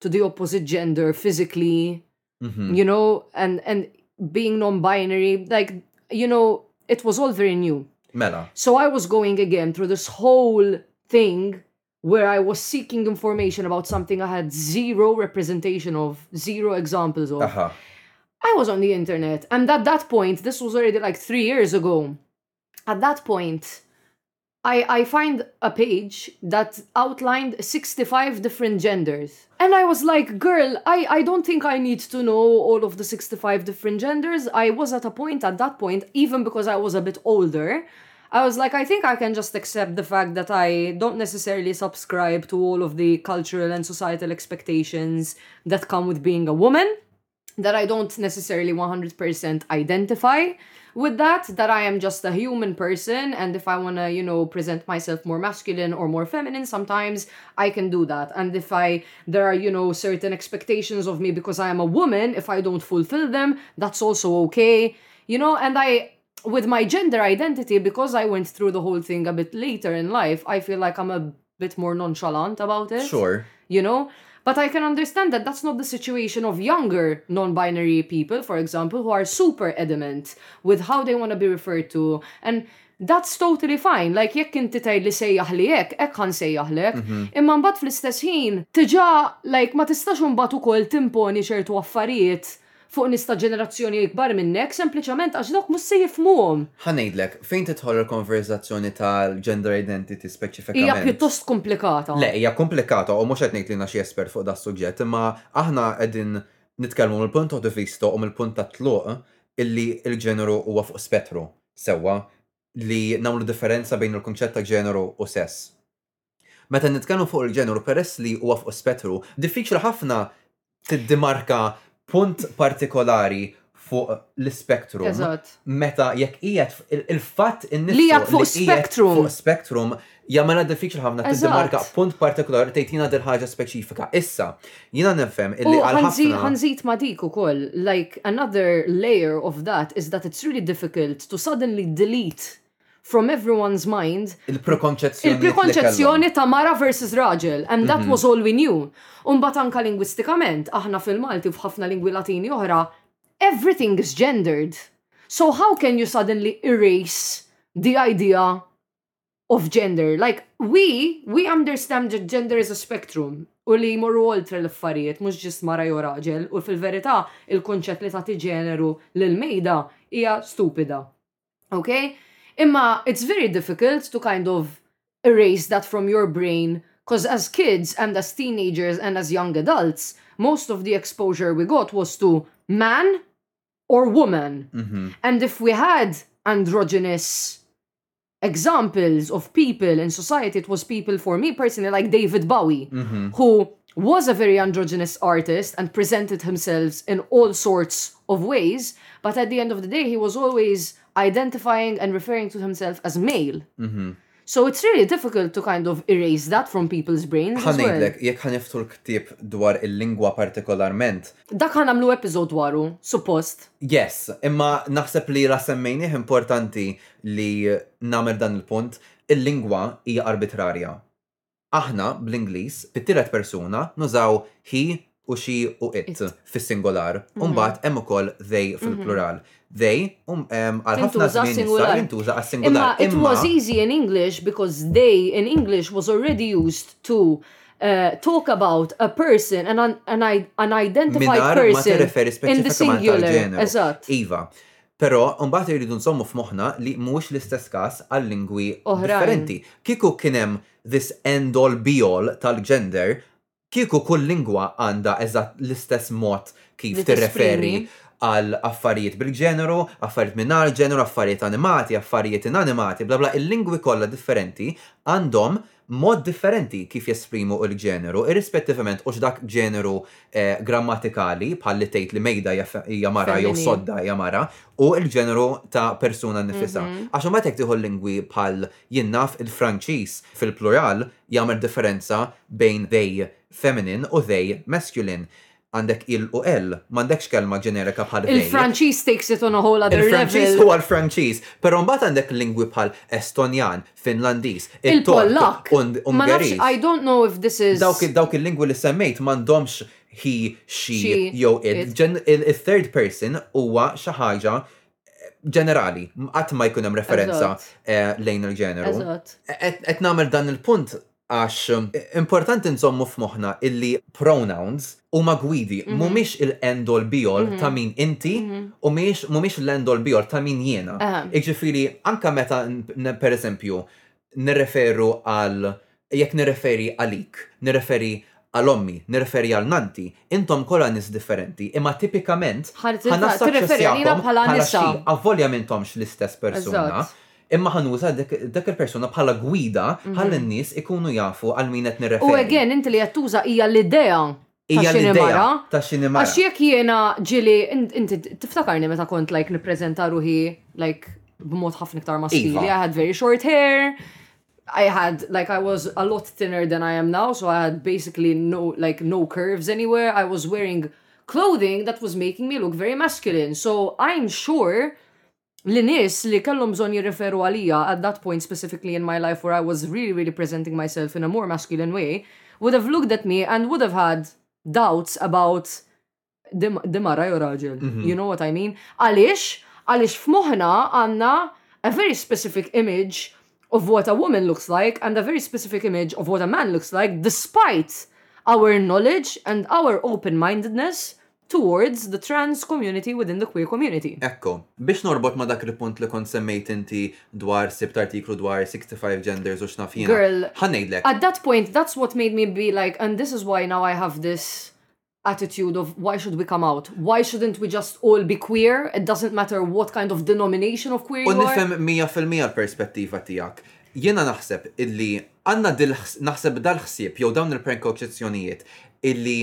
to the opposite gender physically, mm-hmm. you know, and and being non-binary, like you know, it was all very new. Mela. So I was going again through this whole thing where I was seeking information about something I had zero representation of, zero examples of. Uh-huh. I was on the internet. And at that point, this was already like three years ago. At that point, I, I find a page that outlined 65 different genders. And I was like, girl, I, I don't think I need to know all of the 65 different genders. I was at a point at that point, even because I was a bit older, I was like, I think I can just accept the fact that I don't necessarily subscribe to all of the cultural and societal expectations that come with being a woman that I don't necessarily 100% identify with that that i am just a human person and if i want to you know present myself more masculine or more feminine sometimes i can do that and if i there are you know certain expectations of me because i am a woman if i don't fulfill them that's also okay you know and i with my gender identity because I went through the whole thing a bit later in life, I feel like I'm a bit more nonchalant about it. Sure. You know? But I can understand that that's not the situation of younger non-binary people, for example, who are super adamant with how they want to be referred to. And that's totally fine. Like, jekk inti tgħid li sejjaħ li jekk, hekk ħan sejjaħlek. Mhm. Imma mbagħad fl-istess ħin, tiġa, like, ma tistax imbagħad ukoll timponi ċertu affarijiet Fuq nies ta' ġenerazzjoni ikbar minnek, sempliċement għax dawk mhux se jifhmuhom. Ħa ngħidlek, fejn tidħol il-konverżazzjoni tal-gender identity speċifikament. Hija pjuttost komplikata. Le, hija komplikata u mhux qed ngħid li jiena xi espert fuq das-suġġett, imma aħna qegħdin nitkellmu mill-punto di visto u mill-punt tat-tluq illi l-ġeneru huwa fuq spettru, sewwa, li nagħmlu differenza bejn il-kunċett ta' ġeneru u sess. Meta nitkellmu fuq il-ġeneru peress li huwa fuq spettru, diffiċli ħafna tiddimarka punt partikolari fuq l-ispektrum. Eżatt. Meta jekk qiegħed il-fatt in Li hija fuq spektrum. Fuq spektrum jagħmilha diffiċli ħafna Eżatt. tiddimarka punt partikolari tgħid jiena dil ħaġa speċifika. Issa, jiena nifhem U illi għal ħanżid ħafna ħanżid ma' dik ukoll, like another layer of that is that it's really difficult to suddenly delete from everyone's mind. Il-prekonċezzjoni. Il-prekonċezzjoni ta' mara versus raġel, and that mhm. was all we knew. Umbat anka lingwistikament, aħna fil-Malti u f'ħafna lingwi latini oħra, everything is gendered. So how can you suddenly erase the idea of gender? Like, we, we understand that gender is a spectrum u li jmorru oltre l-affarijiet, mux ġis mara jew raġel, u fil-verità il-konċett li tagħti ġeneru l-mejda hija stupida. Okay? Imma it's very difficult to kind of erase that from your brain because as kids and as teenagers and as young adults, most of the exposure we got was to man or woman. Mm-hmm. And if we had androgynous examples of people in society, it was people for me personally, like David Bowie, mm-hmm. who was a very androgynous artist and presented himselves in all sorts of ways but at the end of the day he was always identifying and referring to himself as male. So it's really difficult to kind of erase that from people's brains. Ħa ngħidlek, jekk ħa niftħu l-ktieb dwar il-lingwa partikolarment. Dak ħa nagħmlu episode dwaru, suppost. Yes, imma naħseb li la semmejnieh importanti li nagħmel dan il-punt, il-lingwa hija arbitrarja. Aħna, bl-Ingliż, fit-tielet persuna nużaw he u she u it fis-singular, u mbagħad hemm ukoll they fil-plural. They għal ħafna żmien issa jintuża għas-singular. Imma it was easy in English because they in English was already used to talk about a person, an identified person in the singular. Mingħajr ma tirreferi speċifikament għall-ġeneru. Eżatt. Iva. Però, imbagħad irridu nżommu f'moħħna li mhuwiex l-istess każ għal lingwi differenti. Kieku kien hemm this end all be all tal-gender, kieku kull lingwa għandha eżatt l-istess mod kif tirreferi għal affarijiet bil-ġeneru, affarijiet mingħajr ġeneru, affarijiet animati, affarijiet inanimati, bla bla, il-lingwi kollha differenti għandhom mod differenti kif jesprimu l-ġeneru, irrispettivament hux dak ġeneru grammatikali, bħal li tgħid li mejda hija mara jew sodda hija mara, u l-ġeneru ta' persuna nnifisha. Għax imbagħad jekk tieħu lingwi bħal, jien naf, il-Franċiż fil-plural jagħmel differenza bejn they feminine u they masculine. Għandek il u el, m'għandekx kelma ġenerika bħal veil. Il-Franċiż takes it on a whole other level. Il-Franċiż huwa l-Franċiż, però mbagħad għandek lingwi bħal Estonjan, Finlandiż, it-Tork, Ungeriż. Il-Pollakk, I don't know if this is. Dawk il-lingwi li semmejt m'għandhomx he, she, jew it. Il-third person huwa xi ħaġa ġenerali, qatt ma jkun hemm referenza lejn il-ġeneru. Eżatt. Qed nagħmel dan il-punt għax importanti nżommu f'moħħna illi pronouns huma gwidi, mhm. mhumiex il-end all be all ta' mhm. min inti mhm. u mhumiex l-end all be all ta' min jiena. Iġifieri anka meta pereżempju nirreferu għal jekk nirreferi għalik, nirreferi għal ommi, nirreferi għal nanti, intom kolla nis differenti, imma tipikament ħanassaċċessjakom bħala xi, avvolja mintomx l-istess persuna, imma ħa nuża dik il-persuna bħala gwida ħalli n-nies ikunu jafu għal min qed nirreferi. U again, inti li qed tuża hija l-idea ta' x'inhi mara. Ta' x'inhi mara. Għax jekk jiena ġieli, inti tiftakarni meta kont like nippreżenta ruħi like b'mod ħafna iktar maskili, I had very short hair, I had, like, I was a lot thinner than I am now, so I had basically no, like, no curves anywhere. I was wearing clothing that was making me look very masculine. So I'm sure li nies li kellhom bżonn jirreferu għalija at that point specifically in my life where I was really really presenting myself in a more masculine way would have looked at me and would have had doubts about demara jew raġel. Mhm. You know what I mean? Għaliex għaliex f'moħħna għandna a very specific image of what a woman looks like and a very specific image of what a man looks like despite our knowledge and our open-mindedness towards the trans community within the queer community. Ekku. Biex norbot ma dak il-punt li kont semmejt inti dwar sibt artiklu dwar 65 genders u x'naf jiena. Girl. Ħa ngħidlek. At that point that's what made me be like and this is why now I have this attitude of why should we come out? Why shouldn't we just all be queer? It doesn't matter what kind of denomination of queer you are. U nifhem 100% l-perspettiva tiegħek. Jiena naħseb illi għandna naħseb dal-ħsieb jew dawn il-prekonċezzjonijiet illi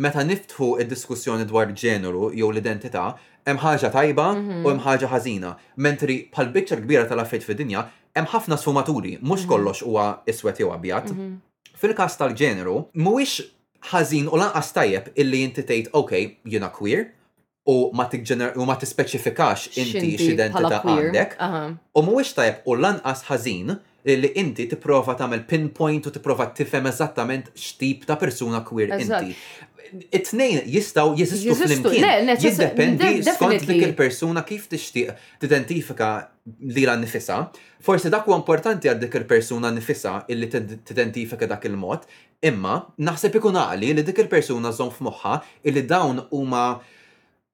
meta niftħu id-diskussjoni dwar ġeneru jew l-identità, hemm ħaġa tajba mhm. u hemm ħaġa ħażina. Mentri bħal biċċa kbira tal-affarijiet fid-dinja, hemm ħafna sfumaturi, mhux mhm. kollox huwa iswed jew abjad. Mhm. Fil-każ tal-ġeneru, mhuwiex ħażin u lanqas tajjeb illi inti tgħid, ok, jiena queer, u ma tiġġener- u ma tispeċifikax inti X'inti bħala x'identità queer. għandek. Aha. U mhuwiex tajjeb u lanqas ħażin li inti tipprova tagħmel pinpoint u tipprova tifhem eżattament x'tip ta' persuna queer Eżatt. inti. It-tnejn jistgħu jeżistu Jeżistu, flimkien. le, neċess- Jiddependi de- skont definitely. dik il-persuna kif tixtieq tidentifika lilha nnifisha. Forsi dak huwa importanti għal dik il-persuna nnifisha illi tid- tidentifika dak il-mod, Imma, naħseb ikun għaqli li dik il-persuna żżomm f'moħħha illi dawn huma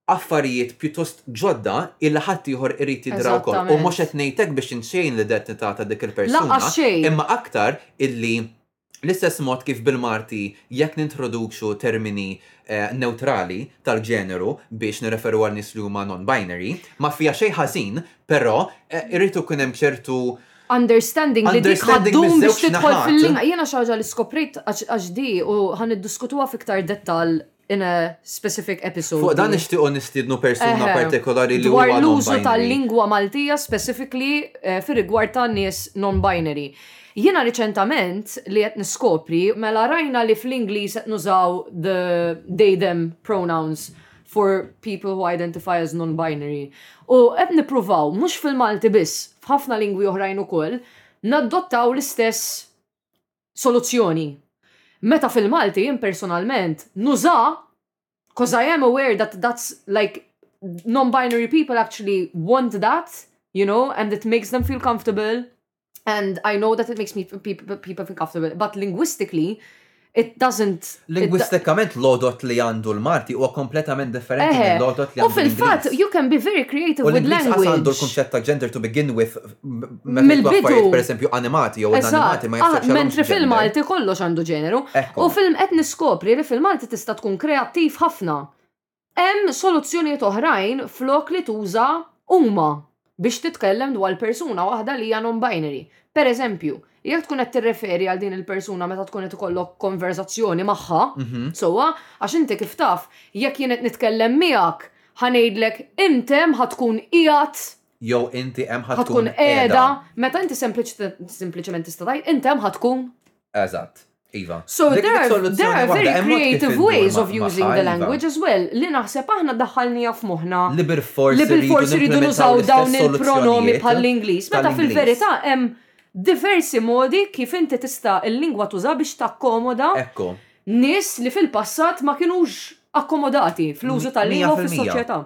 affarijiet pjuttost ġodda illi ħaddieħor irid jidhra wkoll. U mhux qed ngħid hekk biex inxejn l-identità ta' dik il-persuna, imma aktar illi l-istess mod kif bil-Malti jekk nintroduċu termini newtrali tal-ġeneru biex nirreferu għal nies li huma non-binary, ma fiha xejn ħażin, però irid ikun hemm ċertu, understanding li dik ħaddum biex tidħol fil-linja. Jiena xi ħaġa li skoprejt għax di u ħa niddiskutuha f'iktar dettall in a specific episode. Fuq dan nixtiequ nistiednu persuna partikolari li huwa non-binary. Dwar l-użu tal-lingwa Maltija specifically eh, fir-rigward ta' nies non-binary. Jiena riċentament li qed niskopri mela rajna li fl-Ingliż qed nużaw the they them pronouns for people who identify as non-binary. U qed nippruvaw, mhux fil-Malti biss, f'ħafna lingwi oħrajn ukoll, nadottaw l-istess soluzzjoni. Meta fil-Malti jien personalment nuża cause I am aware that that's like non-binary people actually want that, you know, and it makes them feel comfortable. And I know that it makes me people, people think comfortable, but linguistically, it doesn't. Lingwistikament l-odot li għandu l-Marti huwa kompletament differenti minn l-odot li għandu. U fil-fatt, you can be very creative with language. għandu l-kunċett ta' gender to begin with. Mill-bidu. Per esempio, animati jew animati ma jafx. Ah, mentri fil-Malti kollox għandu ġeneru. U film qed niskopri li fil-Malti tista' tkun kreattiv ħafna. Hemm soluzzjonijiet oħrajn flok li tuża huma biex titkellem dwar persuna waħda li hija non-binary. Pereżempju, jekk tkun qed tirreferi għal din il-persuna meta tkun qed ikollok konverżazzjoni magħha, sewwa, għax inti kif taf, jekk jien qed nitkellem miegħek, ħa ngħidlek int hemm ħa tkun qiegħed, jew inti hemm ħa tkun qiegħda, meta inti sempliċement tista' tgħid int hemm ħa tkun. Eżatt. Iva. So Dik there, are, there are very creative ways of using the iva. language as well li naħseb aħna daħħalnija f'moħħna. Li bil forsi bil forsi rridu nużaw dawn il-pronomi bħall-Ingliż, meta fil-verità hemm diversi modi kif inti tista' il-lingwa tuża biex takkomoda nis li fil-passat ma kinux akkomodati fl-użu tal-lingwa fis-soċjetà.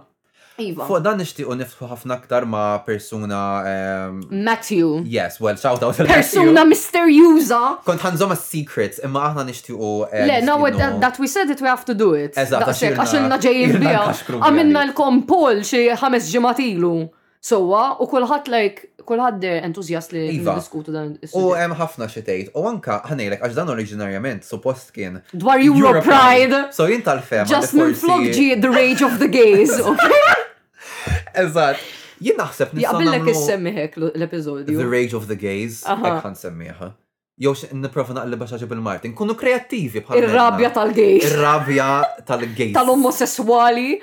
Iva. Fuq dan nixtiequ niftħu ħafna aktar ma' persuna. Ehm, Matthew. Yes, well, shout out. Persuna misterjuża. Kont ħanżom secrets, imma aħna nixtiequ. Ehm, Le, now that, that we said it, we have to do it. Eżatt, għax ilna ġejjin biha. Għamilna l-kompol xi ħames ġimatilu. Sowa, u kulħadd like, kulħadd der entużjast li iva. diskutu dan is U hemm ħafna xi tgħid. U anka ħanejlek għax dan oriġinarjament suppost kien dwar Euro Pride. So jien tal-fema. Just minn flok ġi The Rage of the Gays, okay? Eżatt. Jien naħseb nista' Jaqbillek issemmiħek l-episodju. The Rage of the Gays, hekk ħan semmiħa. Jew nipprova naqlibha xi ħaġa bil-Malti. Nkunu kreattivi bħal. Ir-rabja tal-gejs. Ir-rabja tal-gejs. Tal-omosessuali.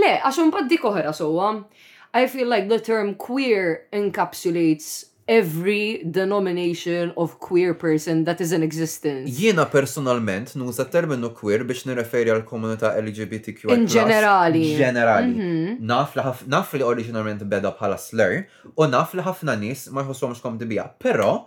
Le, għax imbagħad dik oħra sewwa. I feel like the term queer encapsulates every denomination of queer person that is in existence. Jiena personalment nuża terminu queer biex nirreferi għal komunità LGBTQ. In ġenerali. Ġenerali. Mhm. Naf li naf li oriġinalment beda bħala slur u naf li ħafna nies ma jħosshomx komdi bija. Però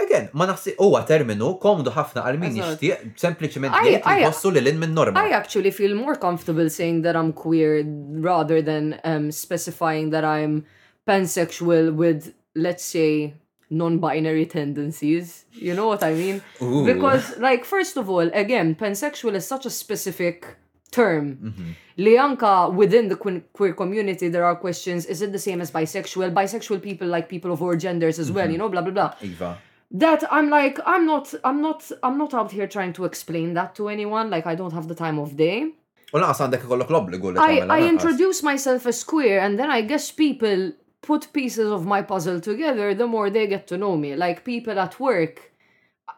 Again, ma naħsib huwa terminu komdu ħafna għal min jixtieq sempliċement jgħid li jħossu lil hinn min-norma. I actually feel more comfortable saying that I'm queer rather than um, specifying that I'm pansexual with, let's say, non-binary tendencies. You know what I mean? Ooh. Because, like, first of all, again, pansexual is such a specific term. Mm -hmm. Lianka, within the queer community, there are questions: Is it the same as bisexual? Bisexual people like people of all genders as mm -hmm. well. Mm-hmm. You know, blah blah blah. Eva that I'm like I'm not I'm not I'm not out here trying to explain that to anyone like I don't have the time of day. I, I introduce myself as queer and then I guess people put pieces of my puzzle together the more they get to know me like people at work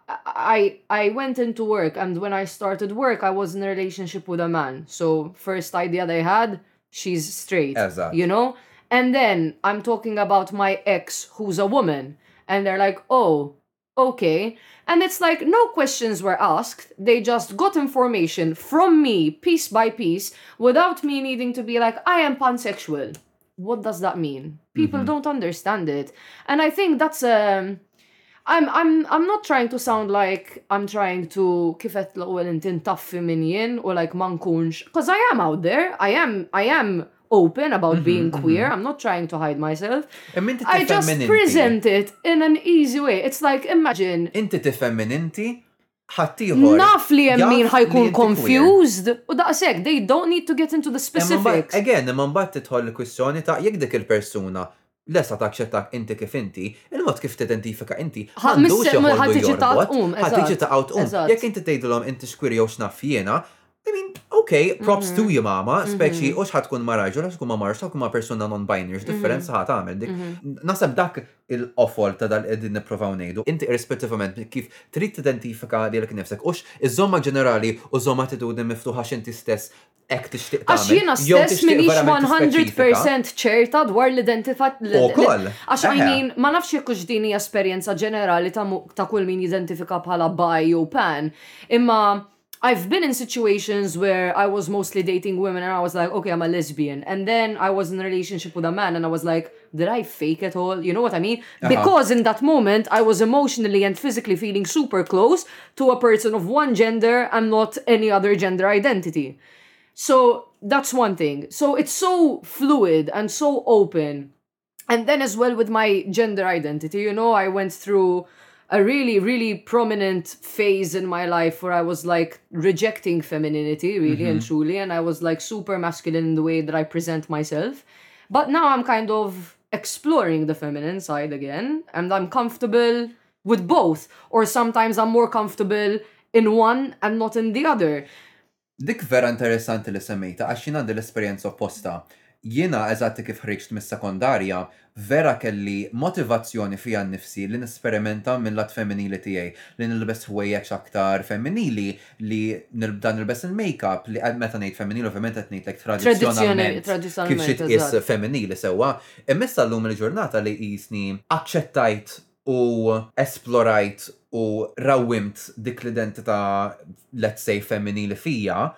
I I went into work and when I started work I was in a relationship with a man so first idea they had she's straight exactly. you know and then I'm talking about my ex who's a woman and they're like, oh, Okay. And it's like no questions were asked. They just got information from me piece by piece without me needing to be like, I am pansexual. what does that mean? People mm -hmm. don't understand it. And I think that's a, um, I'm, I'm, I'm not trying to sound like I'm trying to kifet l-ewwel inti ntaffi minn jien u like ma nkunx. Cause I am out there, I am, I am open about mm -hmm, being mhm. queer. Mm -hmm. I'm not trying to hide myself. I just present it in an easy way. It's like imagine. Inti tifhem minn inti ħaddieħor. Naf li hemm min ħajkun confused u daqshekk they don't need to get into the specifics. Again, imma mbagħad tidħol il-kwistjoni ta' jekk dik il-persuna lesta taċċettak inti kif inti, il-mod kif tidentifika inti m'għandux joħollu jorbot. Ħadd tiġi taqgħu tqum. Jekk inti tgħidilhom inti x'kwiri jew x'naf jiena, I mean, ok, props to mhm. you mama, mhm. speċi u xħat tkun ma raġu, xħat tkun ma marx, tkun ma persuna non-binary, mhm. differenza ħat għamel dik. Nasab dak il-offol ta' dal edin niprofaw nejdu, inti irrispettivament kif trid t-identifika li l nifsek, ux iż-żomma ġenerali u żomma attitudni miftuħa xinti stess ek tixtieq tagħmel. Għax jiena stess minix 100% ċerta dwar l-identità. Ukoll. Għax I mean, ma nafx jekk hux din hija esperjenza ġenerali ta' kull min jidentifika bħala bi jew pan, imma I've been in situations where I was mostly dating women and I was like, okay, I'm a lesbian. And then I was in a relationship with a man and I was like, did I fake it all? You know what I mean? Uh-huh. Because in that moment, I was emotionally and physically feeling super close to a person of one gender and not any other gender identity. So that's one thing. So it's so fluid and so open. And then as well with my gender identity, you know, I went through a really, really prominent phase in my life where I was like rejecting femininity, really mm-hmm. and mhm. truly, and I was like super masculine in the way that I present myself. But now I'm kind of exploring the feminine side again, and I'm comfortable with both, or sometimes I'm more comfortable in one and not in the other. Dik vera interessanti li semmejtha għax jien għandi l-esperjenza opposta. Jiena eżatti kif ħriġt mis-sekondarja, vera kelli motivazzjoni fija nnifsi li nesperimenta mil-lat femminili tiegħi, li nilbes ħwejjeġ aktar femminili, li nibda nilbes il-makeup, li meta ngħid femminili ovvjament qed ngħidlek tradizzjonalment kif xi tqies femminili sewwa. Imma issa llum il-ġurnata li qisni aċċettajt u esplorajt u rawwimt dik l-identità let's say femminili fija,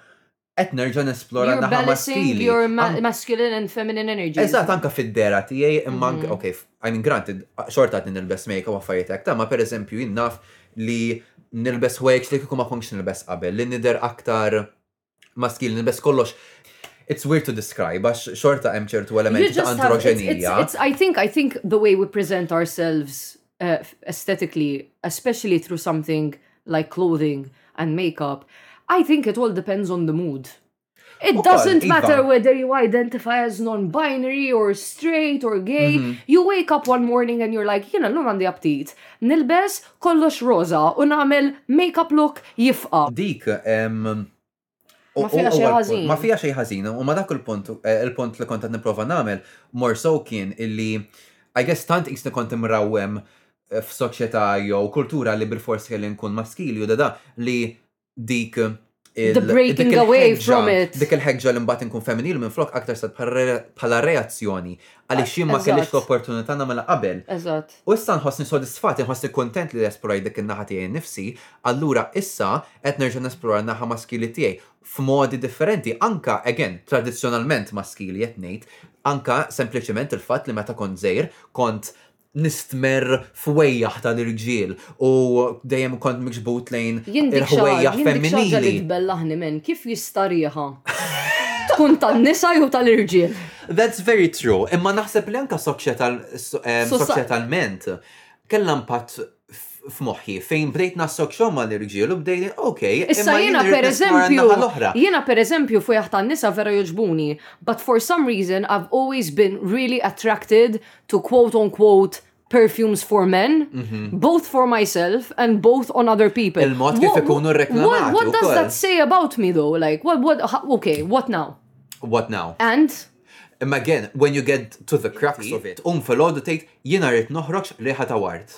qed nerġa' nesplora n-naħa maskili. You're balancing your masculine and feminine energies. Eżatt, anke fid-dehra tiegħi, imma anke, ok, I mean granted, xorta għadni nilbes makeup u affarijiet hekk, imma pereżempju jien naf li nilbes ħwejjeġ li kieku ma kontx nilbes qabel, li nidher aktar maskil, bess kollox it's weird to describe għax xorta hemm ċertu elementi ta' androġenija. I think I think the way we present ourselves uh, aesthetically, especially through something like clothing and makeup, I think it all depends on the mood. It okay, doesn't matter whether you identify as non-binary or straight or gay. Mm -hmm. You wake up one morning and you're like, you know, non għandi aptit. Nilbes kollox roża u nagħmel make-up look jifqa'. Dik Ma fiha xejn ħażin. Ma fiha xejn ħażin u ma dak il-punt, il-punt li kont qed nipprova nagħmel more so kien illi I guess tant qisni kont imrawwem f'soċjetà jew kultura li bilfors kelli nkun maskili u da da li dik The breaking away from it. Dik il-ħegġa li mbagħad inkun femminil minn flok aktar sad bħala reazzjoni għaliex jien ma kellix l-opportunità nagħmel qabel. Eżatt. U issa nħossni sodisfat, nħossni kuntent li l-esploraj dik in-naħa tiegħi nifsi, allura issa qed nerġa' nesplora naħa maskili tiegħi f'modi differenti, anka again tradizzjonalment maskili qed ngħid, anka sempliċement il-fatt li meta kont żejr kont nistmer f'wejjaħ tal-irġiel u dejjem kont miġbud lejn il-ħwejjaħ femminili. Jindik li tbellaħni men, kif jista' riħa? Tkun tan-nisa jew tal-irġiel? That's very true, imma naħseb li anka soċjetalment kellha impatt f'moħħi fejn bdejt nassokxhom ma' l-irġiel u bdejt ok. Issa jiena pereżempju jiena pereżempju fujah tan-nisa vera jogħġbuni, but for some reason I've always been really attracted to quote on quote perfumes for men, mhm. both for myself and both on other people. Il-mod kif ikunu reklamati. What does that say about me though? Like, what, what, okay, what now? What now? And? Imma again, when you get to the crux of it, um fil-ħodu tgħid jiena rrid noħroġ riħa ta' ward.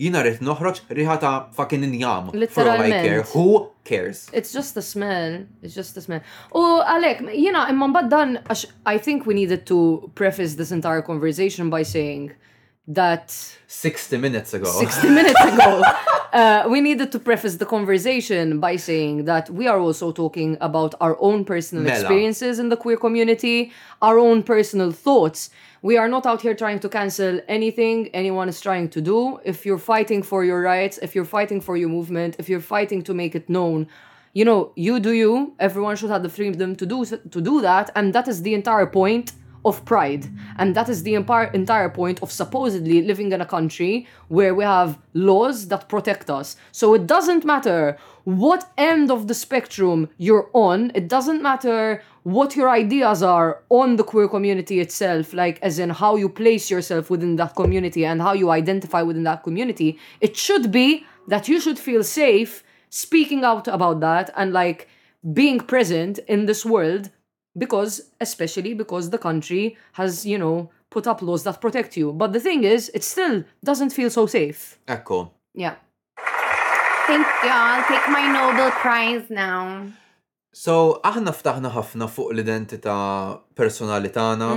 Jiena rrid noħroġ riħa ta' fucking injam. For all I care, who cares? It's just a smell, it's just a smell. U għalek, jiena imma mbagħad dan, I think we needed to preface this entire conversation by saying, that 60 minutes ago 60 minutes ago uh, we needed to preface the conversation by saying that we are also talking about our own personal Mela. experiences in the queer community our own personal thoughts we are not out here trying to cancel anything anyone is trying to do if you're fighting for your rights if you're fighting for your movement if you're fighting to make it known you know you do you everyone should have the freedom to do to do that and that is the entire point of pride. And that is the entire point of supposedly living in a country where we have laws that protect us. So it doesn't matter what end of the spectrum you're on, it doesn't matter what your ideas are on the queer community itself, like as in how you place yourself within that community and how you identify within that community. It should be that you should feel safe speaking out about that and like being present in this world because, especially because the country has, you know, put up laws that protect you. But the thing is, it still doesn't feel so safe. Ecco. Yeah. Thank you. I'll take my Nobel Prize now. So, aħna ftaħna ħafna fuq l-identità personali tagħna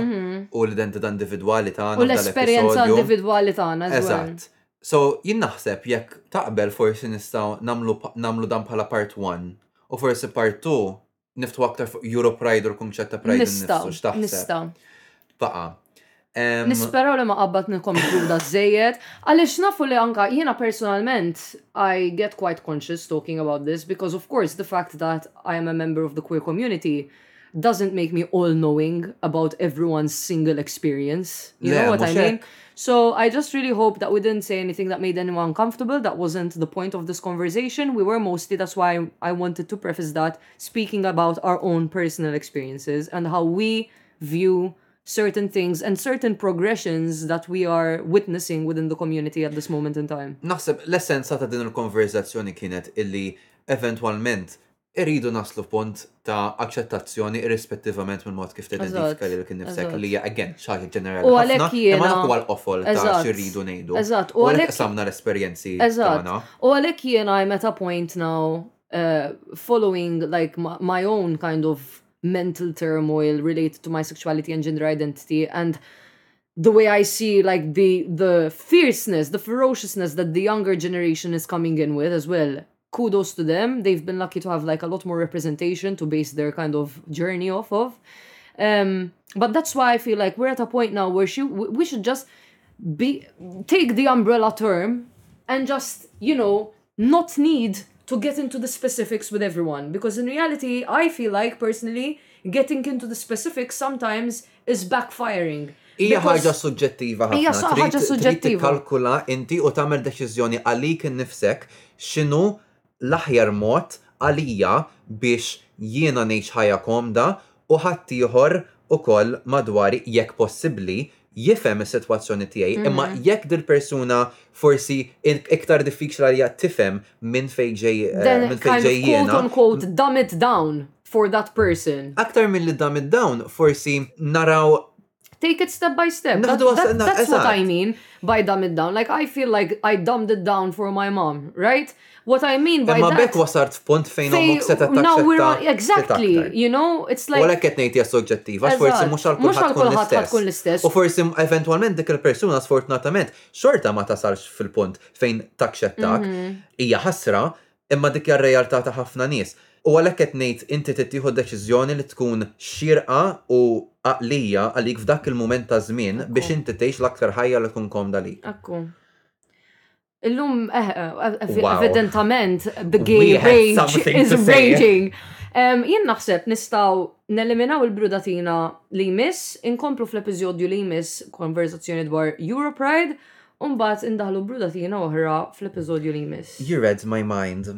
u l-identità individwali tagħna. U l-esperjenza individwali tagħna. Eżatt. So, jien naħseb jekk taqbel forsi nistgħu nagħmlu dan bħala part 1 u forsi part 2 niftu aktar fuq Europe Pride u l-kumċett ta' Pride nistgħu. Nistgħu. Baqa. Nisperaw li ma qabbat nikonkluda żejjed, għaliex nafu li anka jiena personalment I get quite conscious talking about this because of course the fact that I am a member of the queer community doesn't make me all knowing about everyone's single experience. You yeah, know what I mean? So I just really hope that we didn't say anything that made anyone uncomfortable. That wasn't the point of this conversation. We were mostly, that's why I wanted to preface that, speaking about our own personal experiences and how we view certain things and certain progressions that we are witnessing within the community at this moment in time. Naħseb l-essenza ta' din il-konverzazzjoni kienet illi eventwalment irridu naslu punt ta' aċċettazzjoni irrispettivament minn mod kif tidentifika li kien nifsek li hija again xaħi ġenerali. U għalhekk jiena. Ma nafu għal-qofol ta' xirridu ngħidu. Eżatt. U għalhekk samna l-esperjenzi. Eżatt. U għalhekk jiena I'm at a point now uh, following like my own kind of mental turmoil related to my sexuality and gender identity and the way I see like the the fierceness, the ferociousness that the younger generation is coming in with as well kudos to them. They've been lucky to have like a lot more representation to base their kind of journey off of. Um, but that's why I feel like we're at a point now where she, we should just be take the umbrella term and just you know not need to get into the specifics with everyone because in reality I feel like personally getting into the specifics sometimes is backfiring. Hija ħaġa suġġettiva ħafna. Hija ħaġa suġġettiva. Kalkula inti u tagħmel deċiżjoni għalik innifsek x'inhu l-aħjar mod għalija biex jiena ngħix ħajja komda u ħaddieħor ukoll madwari jekk possibbli jifhem is-sitwazzjoni tiegħi imma jekk dil-persuna forsi iktar diffiċli għalija tifhem minn fejn ġej minn fejn ġej jiena. Quote unquote dumb it down for that person. Aktar milli dumb it down forsi naraw take it step by step. That, that, that's what I mean by dumb it down. Like, I feel like I dumbed it down for my mom, right? What I mean by Ma that... Ma bekk wasart f'punt fejn omok se ta' taċċetta. Exactly, you know, it's like... U l-ek etnejti għas soġġettiv, għax forsi mux għal kulħadd tkun l-istess. U forsi eventualment dik il-persuna sfortunatament xorta ma tasalx fil-punt fejn taċċettak, mhm. hija ħasra, Imma dik hija r-realtà ta' ħafna nies. U għalhekk qed ngħid, inti trid tieħu d-deċiżjoni li tkun xierqa u għaqlija għalik f'dak il-mument ta' żmien biex inti tgħix l-aktar ħajja li tkun komda għalik. Ekku. Illum, eh, evidentament, the gay rage is raging. Jien naħseb nistaw neliminaw il-brudatina li jmiss, inkomplu fl-episodju li jmiss konverzazzjoni dwar Europride U mbagħad indaħlu brudatina oħra fl-episodju li jmiss. You read my mind.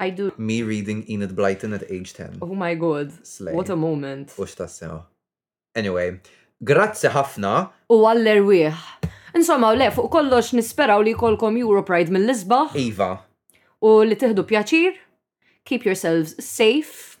I do. Me reading Enid Blyton at age ten. Oh my God. Slay. What a moment. Hux tassew. Anyway, grazzi ħafna. U għall-erwieħ. Insomma, le, fuq kollox nisperaw li jkollkom Europride mill-isbaħ. Iva. U li tiħdu pjaċir. Keep yourselves safe.